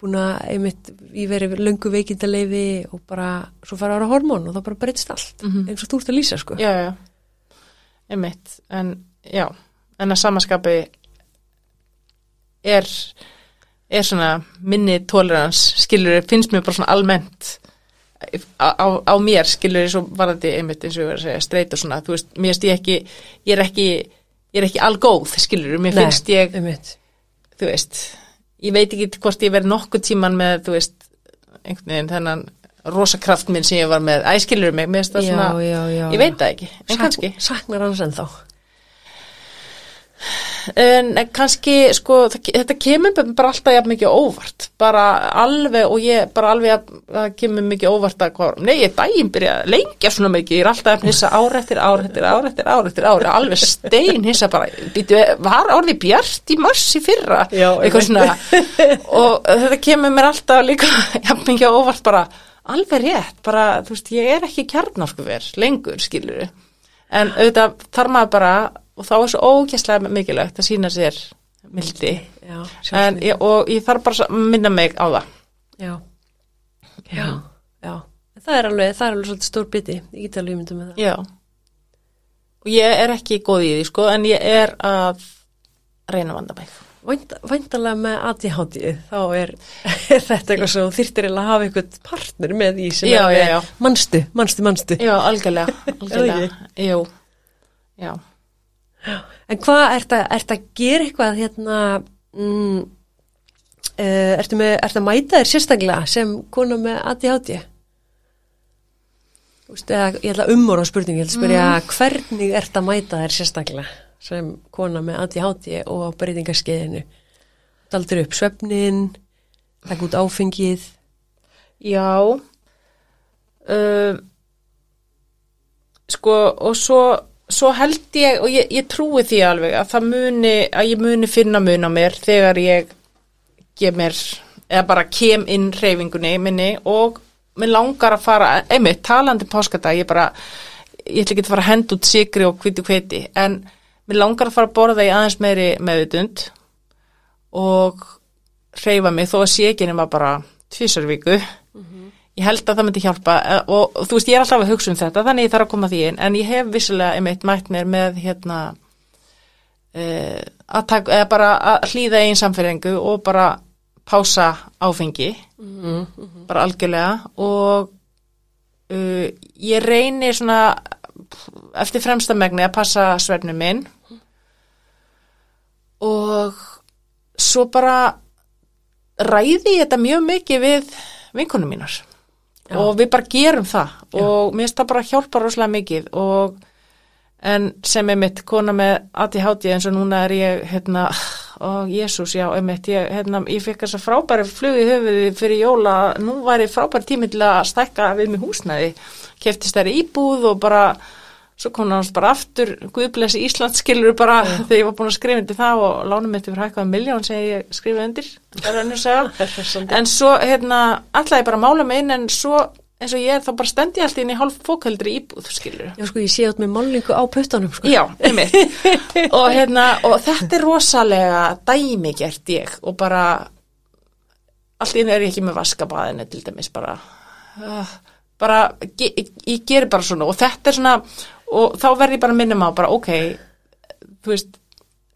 búin að einmitt í verið löngu veikindaleifi og bara svo fara ára hormón og þá bara breytist allt Mhm. eins og þú ert að lýsa sko. Já, já, einmitt, en já, en að samaskapi er, er svona minni tolerans, skilur, finnst mér bara svona almennt á, á, á mér, skilur, svo varandi einmitt eins og ég var að segja, streit og svona, þú veist, mér finnst ég ekki, ég er ekki, ég er ekki algóð, skilur, mér finnst ég, einmitt. þú veist, ég veit ekki hvort ég verið nokkuð tíman með, þú veist, einhvern veginn þennan rosakraft minn sem ég var með, æskilur mig, mér finnst það já, svona, já, já, ég veit það ekki, en Sak- kannski. saknar hans ennþá en kannski, sko, þetta kemur bara alltaf jafn mikið óvart, bara alveg, og ég bara alveg, jafn- það kemur mikið óvart að hvað, nei, ég daginn byrja að lengja svona mikið, ég er alltaf að hissa ár eftir ár eftir ár eftir ár eftir ár, alveg stein hissa bara, býtu, var árið bjart í mars í fyrra, Já, eitthvað svona, og þetta kemur mér alltaf líka [LAUGHS] jafn mikið óvart bara, alveg rétt, bara, þú veist, ég er ekki kjarnorkuver lengur, skilur en auðvitað þarf maður bara og þá er svo ógæslega mikilvægt að sína sér mildi Já, en, ég, og ég þarf bara að minna mig á það Já, já, já. En Það er alveg, það er alveg svolítið stór biti, ég get alveg myndum með það. já og ég er ekki góð í því sko en ég er að reyna að vanda mig Vænt, væntalega með ADHD, þá [LAUGHS] er þetta eitthvað svo þyrftir að hafa eitthvað partner með því sem Já, er já, með já. manstu, manstu, manstu. já, algjörlega, [LAUGHS] algjörlega. Jú, já En hvað, ert að, ert að gera eitthvað hérna, mm, uh, ertu, að mæta þér sérstaklega sem kona með ADHD? Þú veist, eða, ég ætla umóra á spurningu, ég ætla að spyrja hvernig ert að mæta þér sérstaklega sem kona með ADHD og á breytingarskeiðinu? Daldur upp svefnin, takk út áfengið, Já uh, Sko og svo, svo held ég og ég, ég trúi því alveg að það muni að ég muni finna mun á mér þegar ég gef mér eða bara kem inn reyfingunni minni og mér langar að fara einmitt talandi páskadag ég bara ég ætla ekki að fara að henda út sigri og hvíti hvíti en mér langar að fara að borða í aðeins meiri meðutund og hreyfa mig þó að sé ekki nema bara tvisar viku ég held að það myndi hjálpa eh, og, og þú veist ég er alltaf að hugsa um þetta þannig ég þarf að koma því inn en ég hef vissilega einmitt mætt mér með hérna uh, að taka, eða bara að hlýða einn samfæringu og bara pása áfengi. Bara algjörlega og uh, ég reyni svona eftir fremsta megni að passa svefnum minn. Og svo bara ræði ég þetta mjög mikið við vinkunum mínar og við bara gerum það. Og mér finnst það bara hjálpa rosalega mikið. Og en sem er mitt kona með ADHD eins og núna er ég hérna, ó Jésús, já, einmitt ég, hérna, ég fekk þess að frábæri flug í höfuði fyrir jóla, nú væri frábæri tími til að stækka við mig húsnæði. Keftist þær íbúð og bara svo kom hann bara aftur Guðblessi Íslands skilur bara þegar ég var búin að skrifa undir það og lánum mitt yfir hækkaða miljón sem ég skrifaði undir [LAUGHS] en svo hérna alltaf ég bara mála mig inn en svo eins og ég er þá bara stendi allt inn í hálf fókaldri íbúð skilur Já, sko, ég sé átt með málningu á puttanum, sko. Já, einmitt. [LAUGHS] Og, hérna, og þetta er rosalega dæmi gert ég og bara allt í einu er ég ekki með vaskabaðinu til dæmis bara uh, bara, ge, ég, ég gerir bara svona og þetta er svona og þá verð ég bara að minna maður bara ok, þú veist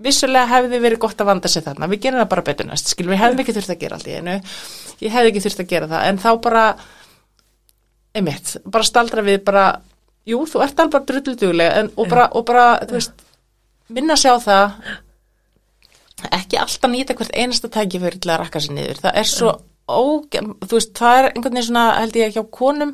vissulega hefði verið gott að vanda sig þarna. Við gerum það bara betur næst, skilur. Við hefðum ekki þurft að gera allt í einu, ég hefði ekki þurft að gera það. En þá bara einmitt, bara staldra við bara jú, þú ert alveg drulludugulega en, og, bara, og bara, þú veist minna sig á það. Ekki alltaf nýta hvert einasta tækifæri til að rakka sér niður, það er svo óge, þú veist, það er einhvern veginn svona held ég hjá konum,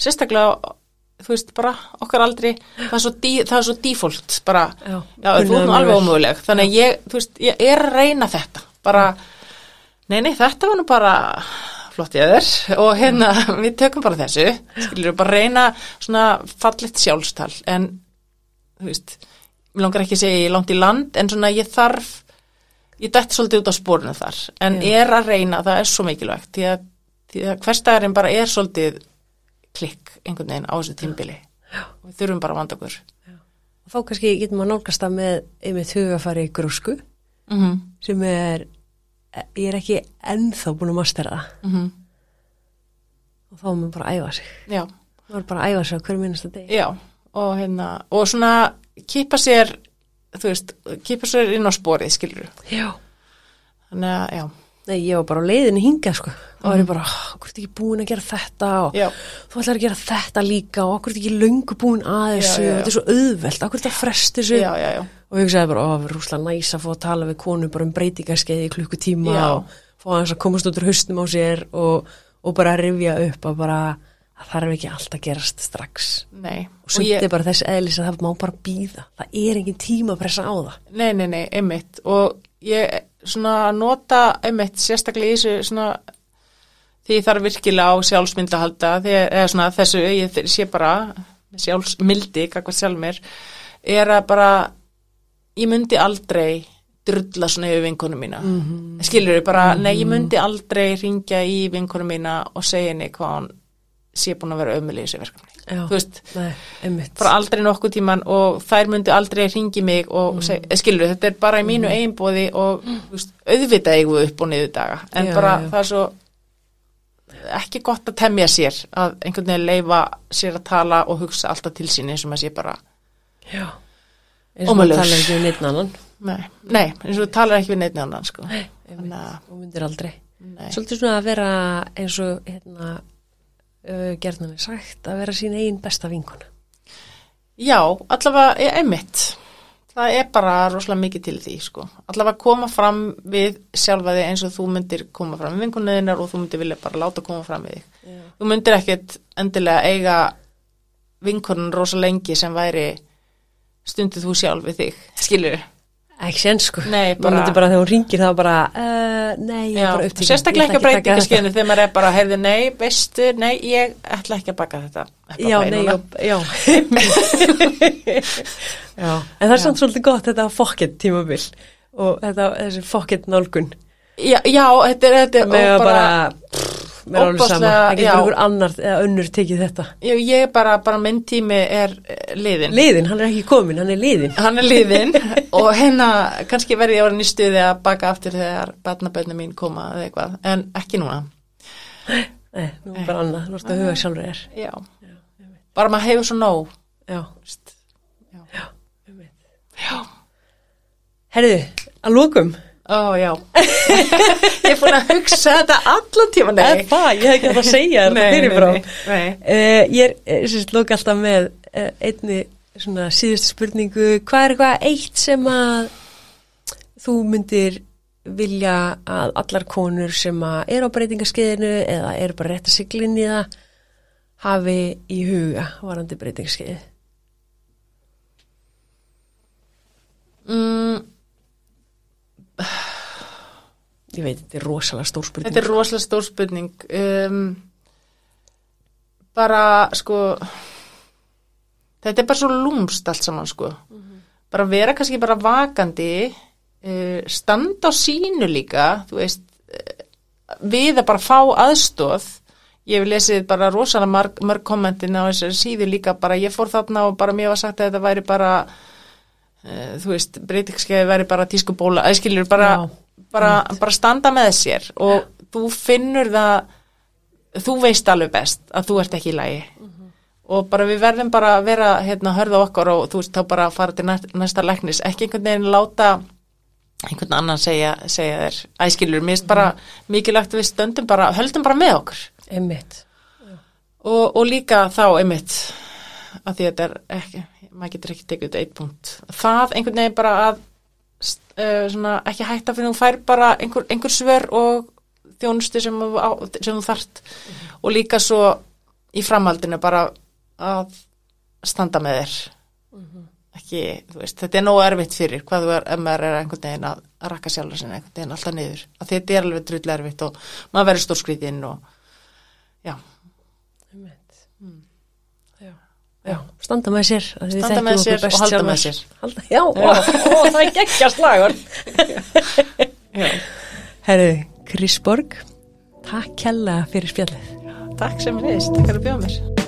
sérstaklega þú veist, bara okkar aldrei það er svo, dí, það er svo default bara, Já, já, þú ert nú alveg ómöguleg þannig að ég, þú veist, ég er að reyna þetta bara, nei, nei, þetta var nú bara flott ég þér og hérna, við tökum bara þessu skilur bara reyna svona fallit sjálfstal en þú veist, mér langar ekki að segja ég er langt í land en svona ég þarf ég dætt svolítið út á spórinu þar en Já. er að reyna, það er svo mikilvægt því að, að hverstæðarinn bara er svolítið klikk einhvern veginn á þessu tímbili og við þurfum bara að vanda okkur. Þá kannski getum maður nálgast það með einmitt hugafari grúsku mm -hmm. sem er, ég er ekki ennþá búin að mastera það. Mm og þá er maður bara að æfa sig. já, Maður er bara að æfa sig á hverju minnasta degi. já. Og hérna, og svona kýpa sér þú veist, kýpa sér inn á sporið skilur Já. þannig að, já, Nei, ég var bara á leiðinu hingað sko og var ég bara, okkur er ekki búin að gera þetta og já. þú ætlar að gera þetta líka og okkur er ekki löngu búin að þessu og þetta er svo auðvelt, okkur er þetta frest þessu? Og ég hugsaði bara, ó, það er rúslega næs að fá að tala við konu bara um breytingarskeið í klukkutíma og fá hans að komast út úr haustum á sér og, og bara rifja upp að bara það þarf ekki allt að gerast strax. Nei, og sumt er bara þess eðlis að það má bara býða það er engin tíma að pressa á það. Nei, nei, nei, einmitt. Og ég svona nota einmitt sérstaklega í þessu svona því ég þarf virkilega á sjálfsmynd að halda því, svona þessu ég sé bara sjálfsmildi, kakvað sjálf mér er að bara ég myndi aldrei drulla svona yfir vinkonum mína mm -hmm. skilur þau bara, nei ég myndi aldrei ringja í vinkonum mína og segja henni hvað hann sé búin að vera ömuleg í þessu verkefni Já, þú veist, nei, bara aldrei nokkuð tíman og þær myndi aldrei ringi mig og mm. seg, skilur þetta er bara í mínu mm. einbóði og mm. veist, auðvitað eigu upp og niður daga en já, bara já. það er svo ekki gott að temja sér að einhvern veginn leifa sér að tala og hugsa alltaf til sín eins og maður sé bara já. Eins og maður tala ekki við neitt annan. Nei, nei, eins og þú talar ekki við neitt annan sko. nei, þú myndir aldrei. Nei. svolítið svona að vera eins og hérna uh, gerðan er sagt að vera sín einn besta vinkuna já, allavega er einmitt það er bara rosalega mikið til því sko. allavega koma fram við sjálfaði eins og þú myndir koma fram við vinkunniðinar og þú myndir vilja bara láta koma fram við þig já. þú myndir ekkert endilega eiga vinkunn rosalega lengi sem væri stundið þú sjálf við þig, skilur þið? Ekki sen sko, nei, bara, bara þegar hún ringir þá bara, uh, nei, ég er bara upptíkin Sérstaklega ekki að breyta ekki skilinu þegar maður er bara, heyrðu, nei, veistu, nei, ég ætla ekki að baka þetta. Já, nei, já, já. [LAUGHS] Já, en það er samt svolítið gott þetta fokket tímabill og þetta, þessi fokket nálgun. Já, já, þetta er, þetta er bara, bara mér er alveg sama, það getur einhver annar eða önnur tekið þetta. Já, ég er bara, bara minn tími er eh, liðin Liðin, hann er ekki komin, hann er liðin Hann er liðin [LAUGHS] og hérna kannski verði ég orðin í stuði að baka aftur þegar barnaböðna mín koma eða eitthvað, en ekki núna. Nei, nú er bara annað, þú veist að huga sjálfur er Já, Já bara maður hefur svo nóg. Já. Já, Já. Já. Herðu, að lókum Ó, já. [LAUGHS] ég er búin að hugsa þetta allan tíma, nei. En það, ég hef ekki að segja þetta fyrirfrá. Uh, ég er, eh, sérst, lók alltaf með uh, einni svona síðustu spurningu. Hvað er eitthvað eitt sem að þú myndir vilja að allar konur sem að er á breytingaskeiðinu eða er bara rétt að sigla inn í það hafi í huga varandi breytingaskeiði? Mm ég veit, þetta er rosalega stór spurning. Þetta er rosalega stór spurning. Um, bara sko þetta er bara svo lúmst allt saman sko. Mm -hmm. bara vera kannski bara vakandi uh, standa á sínu líka þú veist uh, við að bara fá aðstóð ég hef lesið bara rosalega mörg, mörg kommentin á þessari síðu líka bara ég fór þarna og bara mér var sagt að þetta væri bara uh, þú veist breytingskeiði væri bara tískubóla, æskilur bara bara, bara standa með sér og þú finnur það þú veist alveg best að þú ert ekki í lagi. Mm -hmm. og bara við verðum bara að vera hérna hörða okkar og þú veist þá bara að fara til næsta læknis, ekki einhvern veginn láta einhvern annan segja, segja þér. Æskilur, mér finnst bara mm -hmm. mikilvægt við stöndum bara, höldum bara með okkur. Einmitt. Og, og líka þá einmitt að því að þetta er ekki, maður getur ekki tekið þetta eitt punkt það einhvern veginn bara að uh, svona, ekki hætta fyrir þú fær bara einhver, einhver svör og þjónustu sem, sem þú þart mm -hmm. og líka svo í framhaldinu bara að standa með þér mm -hmm. ekki, þú veist, þetta er nógu erfitt fyrir hvað þú er, ef maður er einhvern veginn að, að rakka sjálf sinna einhvern veginn alltaf niður að þetta er alveg drullega erfitt og maður verður stórskriðinn og já Já, standa með sér standa með sér og halda með sér. Halda, já, já. Ó, ó, það er geggjast lagur. [LAUGHS] Herru, Chris Borg takk kella fyrir spjallið. Takk sem við veist, takk fyrir að bjóða mér